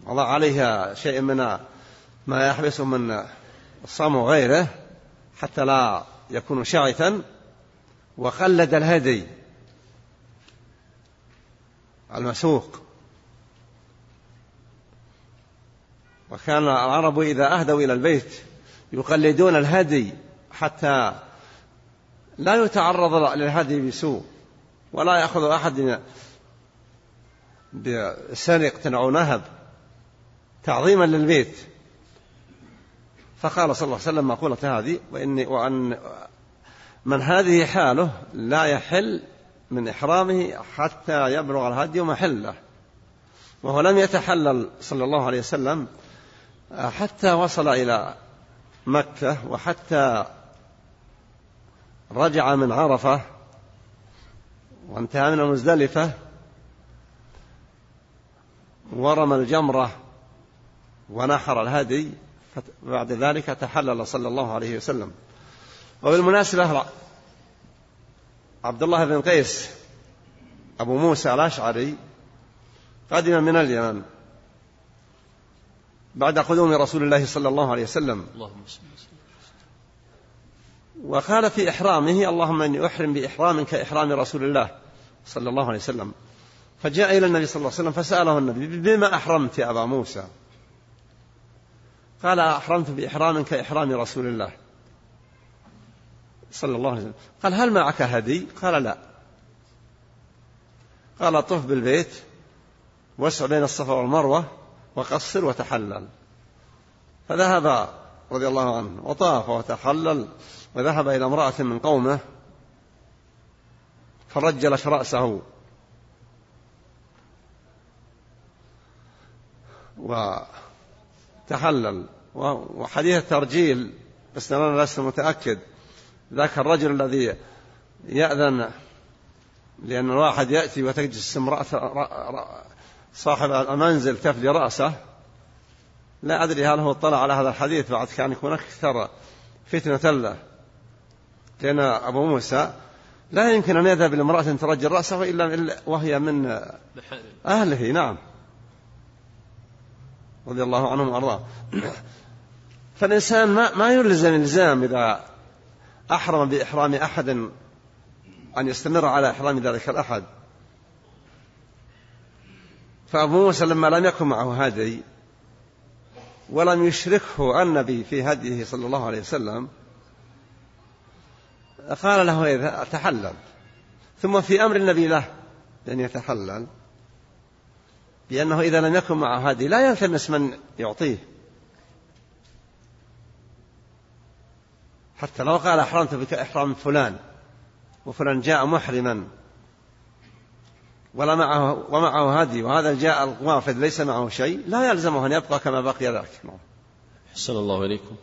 B: وضع عليها شيء من ما يحبس من الصوم وغيره حتى لا يكون شعثا وقلد الهدي المسوق. وكان العرب إذا أهدوا إلى البيت يقلدون الهدي حتى لا يتعرض للهدي بسوء ولا يأخذ أحد بسرقة أو نهب. تعظيما للبيت. فقال صلى الله عليه وسلم مقولة هذه وإني وأن من هذه حاله لا يحل من إحرامه حتى يبلغ الهدي محله. وهو لم يتحلل صلى الله عليه وسلم حتى وصل إلى مكة وحتى رجع من عرفة وانتهى من المزدلفة ورمى الجمرة ونحر الهدي بعد ذلك تحلل صلى الله عليه وسلم. وبالمناسبة عبد الله بن قيس أبو موسى الأشعري قدم من اليمن بعد قدوم رسول الله صلى الله عليه وسلم. اللهم وقال في إحرامه اللهم إني أحرم بإحرام كإحرام رسول الله صلى الله عليه وسلم. فجاء إلى النبي صلى الله عليه وسلم فسأله النبي بما أحرمت يا أبا موسى؟ قال أحرمت بإحرام كإحرام رسول الله صلى الله عليه وسلم. قال هل معك هدي؟ قال لا. قال طف بالبيت واسع بين الصفا والمروة وقصر وتحلل. فذهب رضي الله عنه وطاف وتحلل وذهب إلى امرأة من قومه فرجلت رأسه. وتحلل وحديث الترجيل بس أنا لست متأكد. ذاك الرجل الذي يأذن لأن الواحد يأتي وتجلس امرأة صاحب المنزل تفلي رأسه. لا أدري هل هو اطلع على هذا الحديث بعد كان يكون أكثر فتنة له. لأن أبو موسى لا يمكن أن يذهب إلى امرأة ترجل رأسه إلا وهي من أهله. نعم. رضي الله عنهم وأرضاه. فالإنسان ما ما يلزم إلزام إذا أحرم بإحرام أحد أن يستمر على إحرام ذلك الأحد. فأبو موسى لما لم يكن معه هدي ولم يشركه النبي في هديه صلى الله عليه وسلم قال له إذا تحلل. ثم في أمر النبي له أن يتحلل. بأنه إذا لم يكن معه هدي لا يلتمس من يعطيه. حتى لو قال أحرمت بك إحرام فلان وفلان جاء محرما ولا معه ومعه هدي وهذا جاء الوافد ليس معه شيء لا يلزمه أن يبقى كما بقي ذاك.
A: حسن الله إليكم.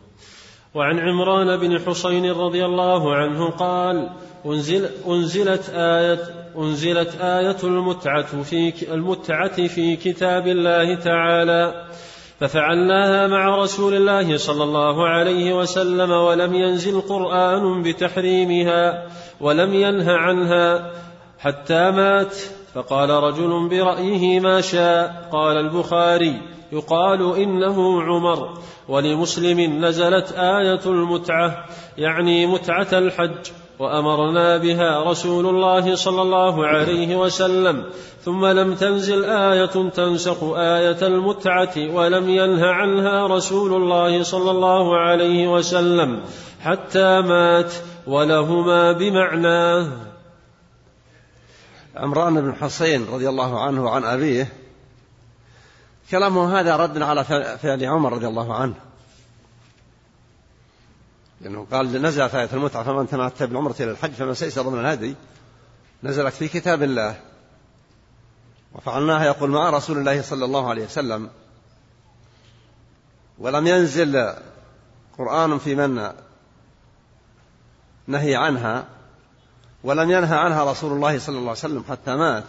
A: وعن عمران بن حسين رضي الله عنه قال أنزل أنزلت آية أنزلت آية المتعة في المتعة في كتاب الله تعالى ففعلناها مع رسول الله صلى الله عليه وسلم ولم ينزل قرآن بتحريمها ولم ينه عنها حتى مات. فقال رجل برأيه ما شاء قال البخاري يقال إنه عمر ولمسلم نزلت آية المتعة يعني متعة الحج وأمرنا بها رسول الله صلى الله عليه وسلم. ثم لم تنزل آية تنسخ آية المتعة ولم ينه عنها رسول الله صلى الله عليه وسلم. حتى مات ولهما بمعناه
B: عمران بن حسين رضي الله عنه وعن أبيه كلامه هذا رد على فعل عمر رضي الله عنه. لأنه قال نزلت آية المتعة فمن تمتع بالعمرة إلى الحج فمن سيسر من الهدي. نزلت في كتاب الله. وفعلناها يقول مع رسول الله صلى الله عليه وسلم. ولم ينزل قرآن في من نهي عنها. ولم ينهى عنها رسول الله صلى الله عليه وسلم حتى مات.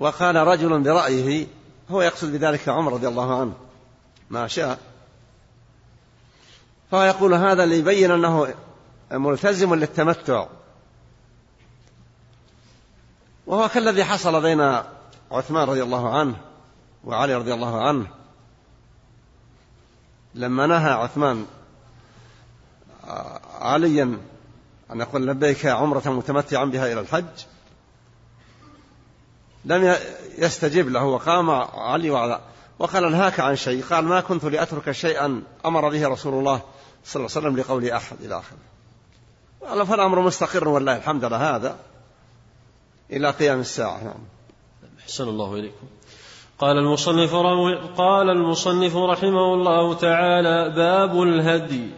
B: وقال رجل برأيه هو يقصد بذلك عمر رضي الله عنه. ما شاء. فهو يقول هذا ليبين أنه ملتزم للتمتع. وهو كالذي حصل بين عثمان رضي الله عنه وعلي رضي الله عنه. لما نهى عثمان عليا أن يقول لبيك عمرة متمتعا بها إلى الحج لم يستجب له. وقام علي وعلى وقال انهاك عن شيء. قال ما كنت لأترك شيئا أمر به رسول الله صلى الله عليه وسلم لقول أحد إلى آخره قال فالأمر مستقر والله الحمد لله هذا. إلى قيام الساعة. نعم.
A: أحسن الله إليكم. قال المصنف قال المصنف رحمه الله تعالى باب الهدي.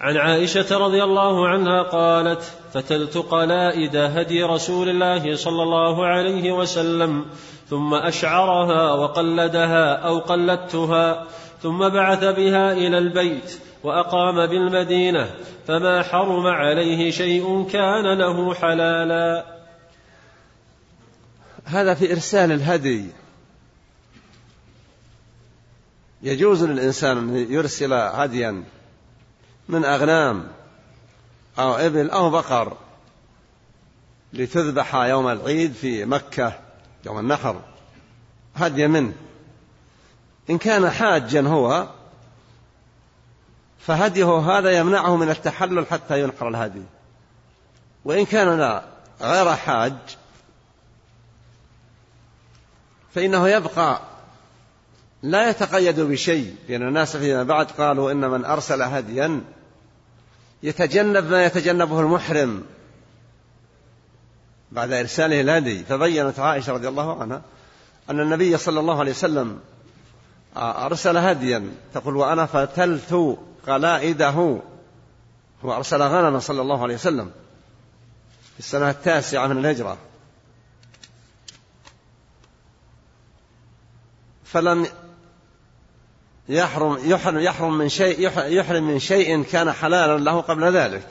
A: عن عائشة رضي الله عنها قالت فتلت قلائد هدي رسول الله صلى الله عليه وسلم ثم أشعرها وقلدها أو قلدتها ثم بعث بها إلى البيت وأقام بالمدينة فما حرم عليه شيء كان له حلالا.
B: هذا في إرسال الهدي. يجوز للإنسان أن يرسل هديا من أغنام. أو إبل أو بقر لتذبح يوم العيد في مكة يوم النحر هدي منه إن كان حاجا هو فهديه هذا يمنعه من التحلل حتى ينحر الهدي. وإن كان لا غير حاج فإنه يبقى لا يتقيد بشيء لأن الناس فيما بعد قالوا إن من أرسل هديا يتجنب ما يتجنبه المحرم. بعد إرساله الهدي فبينت عائشة رضي الله عنها أن النبي صلى الله عليه وسلم أرسل هديا. تقول وأنا فتلت قلائده هو أرسل غنما صلى الله عليه وسلم في السنة التاسعة من الهجرة. فلم يحرم يحرم يحرم من شيء يحرم من شيء كان حلالا له قبل ذلك.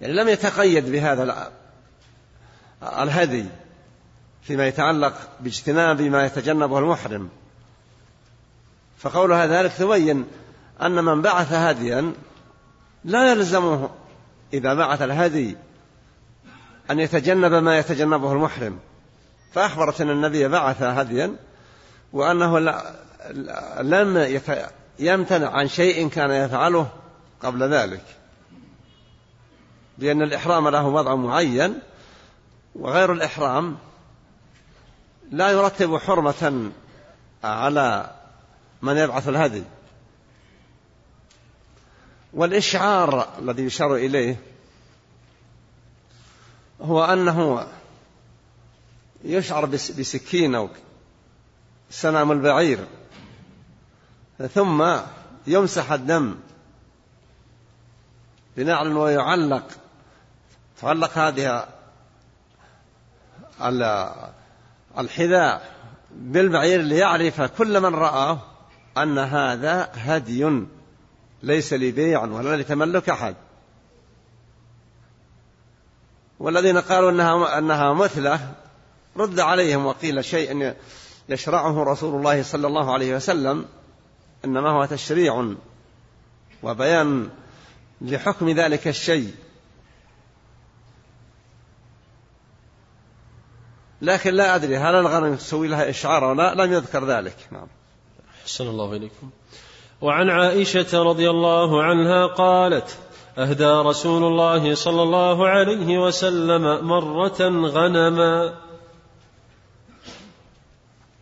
B: يعني لم يتقيد بهذا الهدي فيما يتعلق باجتناب ما يتجنبه المحرم. فقولها ذلك تبين أن من بعث هديا لا يلزمه إذا بعث الهدي أن يتجنب ما يتجنبه المحرم. فأخبرت أن النبي بعث هديا وأنه لم يمتنع عن شيء كان يفعله قبل ذلك. لأن الإحرام له وضع معين وغير الإحرام لا يرتب حرمة على من يبعث الهدي. والإشعار الذي يشار إليه هو أنه يشعر بسكين أو سنام البعير. ثم يمسح الدم بنعل ويعلق. تعلق هذه الحذاء بالبعير ليعرف كل من رآه أن هذا هدي ليس لبيع ولا لتملك أحد. والذين قالوا أنها أنها مثلة رد عليهم وقيل شيء يشرعه رسول الله صلى الله عليه وسلم. إنما هو تشريع وبيان لحكم ذلك الشيء. لكن لا أدري هل الغنم تسوي لها إشعار أو لا؟ لم يذكر ذلك. نعم.
A: أحسن الله إليكم. وعن عائشة رضي الله عنها قالت أهدى رسول الله صلى الله عليه وسلم مرة غنما.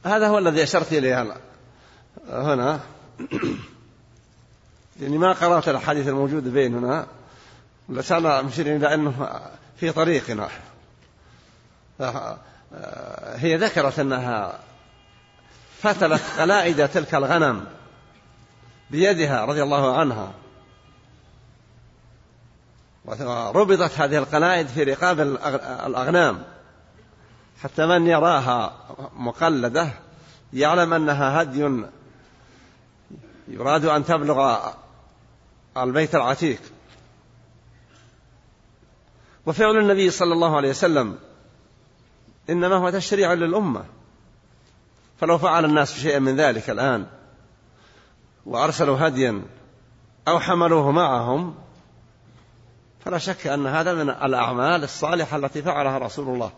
B: هذا هو الذي أشرت إليه هنا. يعني ما قرأت الحديث الموجود بيننا لسنا مشير إلى أنه في طريقنا هي ذكرت أنها فتلت قلائد تلك الغنم بيدها رضي الله عنها. وربطت هذه القلائد في رقاب الأغنام. حتى من يراها مقلدة يعلم أنها هدي يراد أن تبلغ البيت العتيق. وفعل النبي صلى الله عليه وسلم إنما هو تشريع للأمة. فلو فعل الناس شيئا من ذلك الآن وأرسلوا هديا أو حملوه معهم فلا شك أن هذا من الأعمال الصالحة التي فعلها رسول الله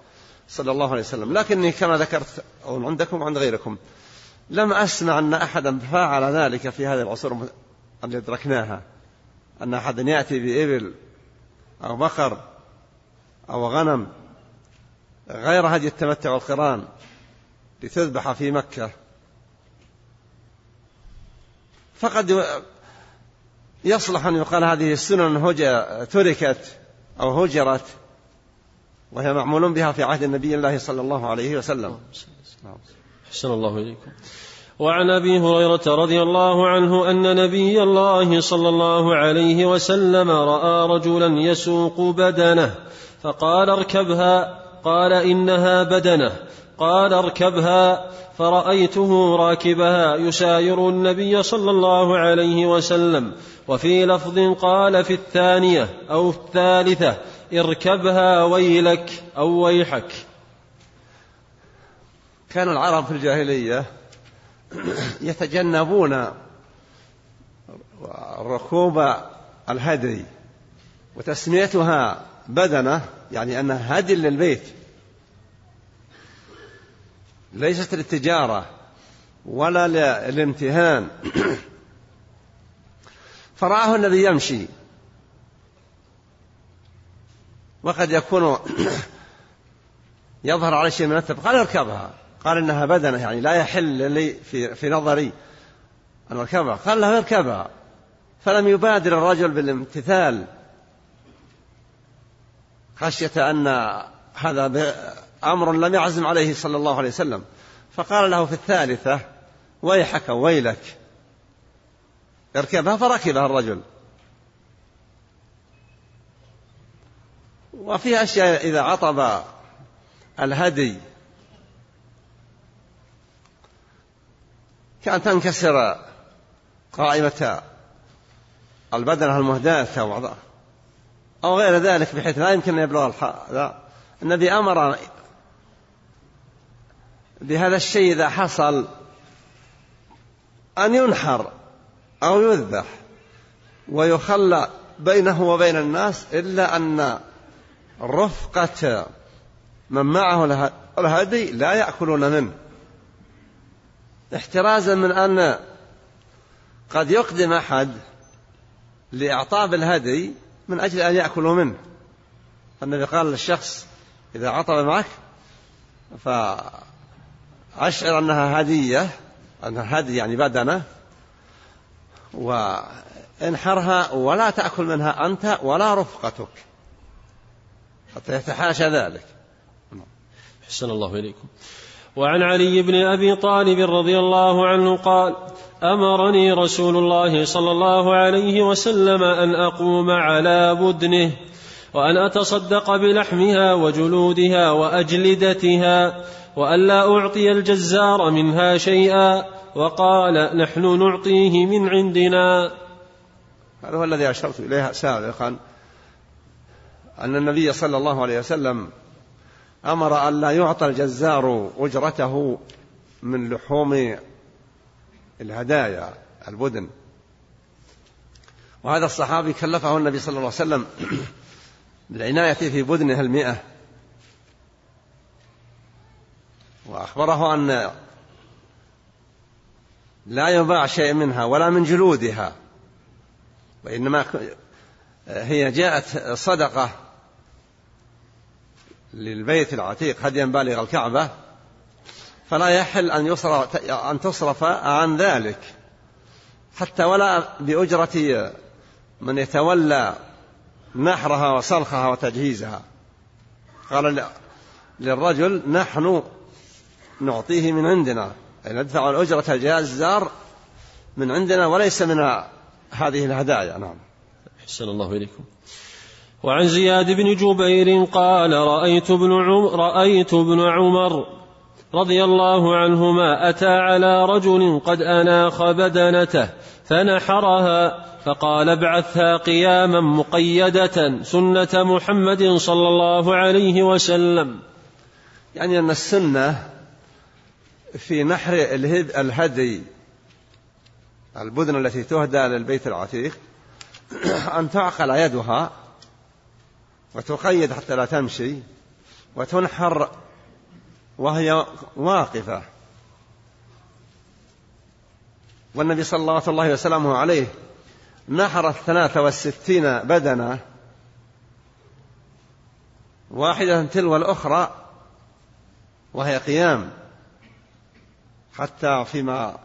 B: صلى الله عليه وسلم. لكني كما ذكرت عندكم وعند غيركم لم أسمع أن أحدا فعل ذلك في هذه العصور التي أدركناها. أن أحدا يأتي بإبل أو بقر أو غنم غير هدي التمتع والقران لتذبح في مكة. فقد يصلح أن يقال هذه السنن تركت أو هجرت وهي معمول بها في عهد النبي الله صلى الله عليه وسلم.
A: حسن الله إليكم. وعن أبي هريرة رضي الله عنه أن نبي الله صلى الله عليه وسلم رأى رجلا يسوق بدنه فقال اركبها قال إنها بدنه. قال اركبها فرأيته راكبها يساير النبي صلى الله عليه وسلم. وفي لفظ قال في الثانية أو الثالثة اركبها ويلك أو ويحك.
B: كان العرب في الجاهلية يتجنبون ركوب الهدي وتسميتها بدنة يعني انها هدي للبيت. ليست للتجارة ولا للامتهان. فرآه الذي يمشي. وقد يكون يظهر على شيء من التب قال اركبها. قال إنها بدنة يعني لا يحل لي في في نظري ان اركبها قال له اركبها فلم يبادر الرجل بالامتثال. خشية أن هذا أمر لم يعزم عليه صلى الله عليه وسلم. فقال له في الثالثة ويحك ويلك. اركبها فركبها الرجل. وفي أشياء إذا عطب الهدي كان تنكسر قائمة البدنة المهداة أو غير ذلك بحيث لا يمكن أن يبلغ النبي أمر بهذا الشيء إذا حصل أن ينحر أو يذبح ويخلى بينه وبين الناس إلا أن رفقة من معه الهدي لا يأكلون منه. احترازا من أن قد يقدم أحد لإعطاب الهدي من أجل أن يأكلوا منه. النبي قال للشخص إذا عطب معك ف أشعر أنها هدية أنها هدي يعني بدنة وانحرها ولا تأكل منها أنت ولا رفقتك. حتى يتحاشى ذلك.
A: حسن الله إليكم. وعن علي بن أبي طالب رضي الله عنه قال أمرني رسول الله صلى الله عليه وسلم أن أقوم على بدنه وأن أتصدق بلحمها وجلودها وأجلدتها وألا أعطي الجزار منها شيئا وقال نحن نعطيه من عندنا.
B: هذا هو الذي أشرت إليه سابقا أن النبي صلى الله عليه وسلم أمر أن لا يعطى الجزار أجرته من لحوم الهدايا البدن. وهذا الصحابي كلفه النبي صلى الله عليه وسلم بالعناية في بدنها المئة. وأخبره أن لا يباع شيء منها ولا من جلودها وإنما هي جاءت صدقة للبيت العتيق هديا بالغ الكعبة فلا يحل أن يصرف أن تصرف عن ذلك حتى ولا بأجرة من يتولى نحرها وسلخها وتجهيزها. قال للرجل نحن نعطيه من عندنا أي ندفع الأجرة الجازار من عندنا وليس من هذه الهدايا. نعم.
A: أحسن الله إليكم. وعن زياد بن جبير قال رأيت ابن عمر, رأيت ابن عمر رضي الله عنهما أتى على رجل قد أناخ بدنته فنحرها فقال ابعثها قياما مقيدة سنة محمد صلى الله عليه وسلم.
B: يعني أن السنة في نحر الهدي البدن التي تهدى للبيت العتيق أن تعقل يدها وتقيد حتى لا تمشي وتنحر وهي واقفة. والنبي صلى الله عليه وسلم عليه نحر الثلاثة والستين بدنة. واحدة تلو الأخرى وهي قيام. حتى فيما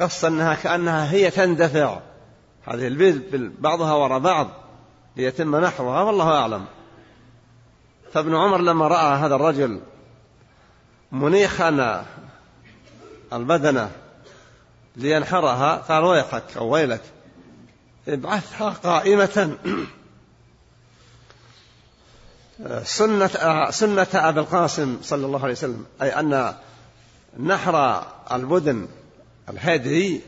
B: قص أنها كأنها هي تندفع. هذه البيت بعضها وراء بعض ليتم نحرها والله أعلم. فابن عمر لما رأى هذا الرجل منيخا البدنة لينحرها قال ويحك أو ويلك ابعثها قائمة. سنة سنة أبي القاسم صلى الله عليه وسلم أي أن نحر البدن الهدي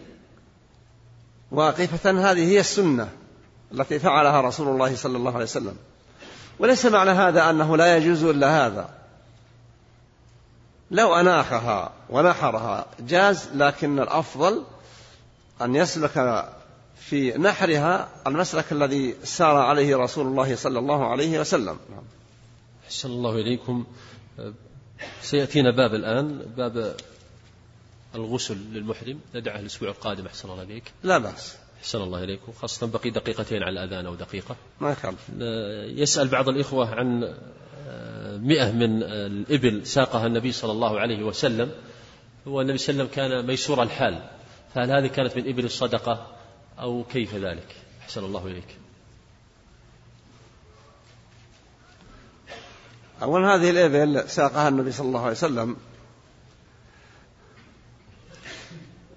B: واقفة هذه هي السنة التي فعلها رسول الله صلى الله عليه وسلم. وليس معنى هذا أنه لا يجوز إلا هذا. لو أناخها ونحرها جاز لكن الأفضل أن يسلك في نحرها المسلك الذي سار عليه رسول الله صلى الله عليه وسلم.
A: أحسن الله إليكم. سيأتينا باب الآن باب الغسل للمحرم. ندعه الأسبوع القادم أحسن الله إليك.
B: لا بأس.
A: أحسن الله إليكم خاصة بقي دقيقتين على الأذان أو دقيقة.
B: ما يخالف
A: يسأل بعض الإخوة عن مئة من الإبل ساقها النبي صلى الله عليه وسلم. والنبي صلى الله عليه وسلم كان ميسور الحال. فهل هذه كانت من إبل الصدقة أو كيف ذلك؟ أحسن الله إليك.
B: أولا هذه الإبل ساقها النبي صلى الله عليه وسلم.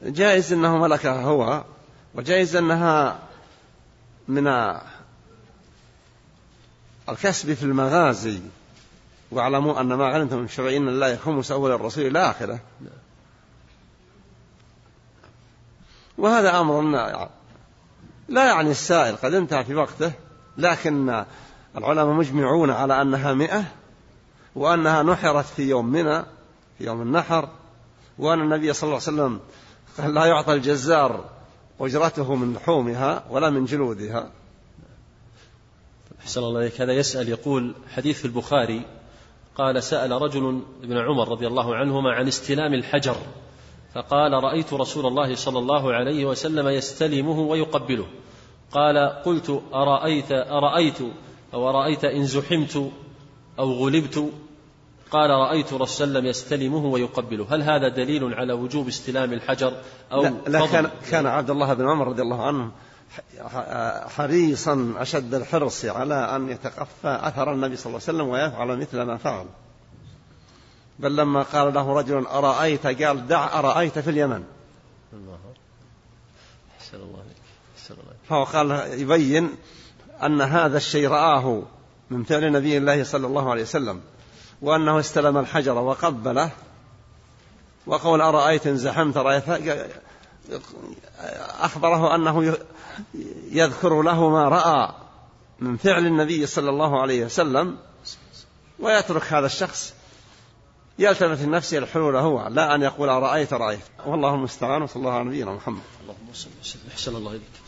B: جائز أنه ملكها هو. وجائز أنها من الكسب في المغازي. واعلموا أن ما علمتم من شرع إن الله خمس أول الرسول إلى آخرة. وهذا أمر لا يعني السائل قد انتهى في وقته لكن العلماء مجمعون على أنها مئة وأنها نحرت في يوم منى في يوم النحر وأن النبي صلى الله عليه وسلم لا يعطى الجزار أجرته من لحومها ولا من جلودها.
A: أحسن الله عليك هذا يسأل يقول حديث في البخاري قال سأل رجل ابن عمر رضي الله عنهما عن استلام الحجر فقال رأيت رسول الله صلى الله عليه وسلم يستلمه ويقبله. قال قلت أرأيت أرأيت أو أرأيت إن زحمت أو غلبت؟ قال رأيت رسول الله يستلمه ويقبله. هل هذا دليل على وجوب استلام الحجر أو
B: لا, لا كان, كان عبد الله بن عمر رضي الله عنه حريصا أشد الحرص على أن يتقفى أثر النبي صلى الله عليه وسلم ويفعل مثل ما فعل. بل لما قال له رجل أرأيت قال دع أرأيت في اليمن. الله. الله فهو قال يبين أن هذا الشيء رآه من فعل نبي الله صلى الله عليه وسلم. وأنه استلم الحجر وقبله. وقول أرأيت إن زحمت رأيت أخبره أنه يذكر له ما رأى من فعل النبي صلى الله عليه وسلم ويترك هذا الشخص يلتفت النفس الحلول هو لا أن يقول أرأيت رأيت. والله المستعان وصلى الله على نبينا محمد.
A: اللهم صل وسلم. أحسن الله إليك.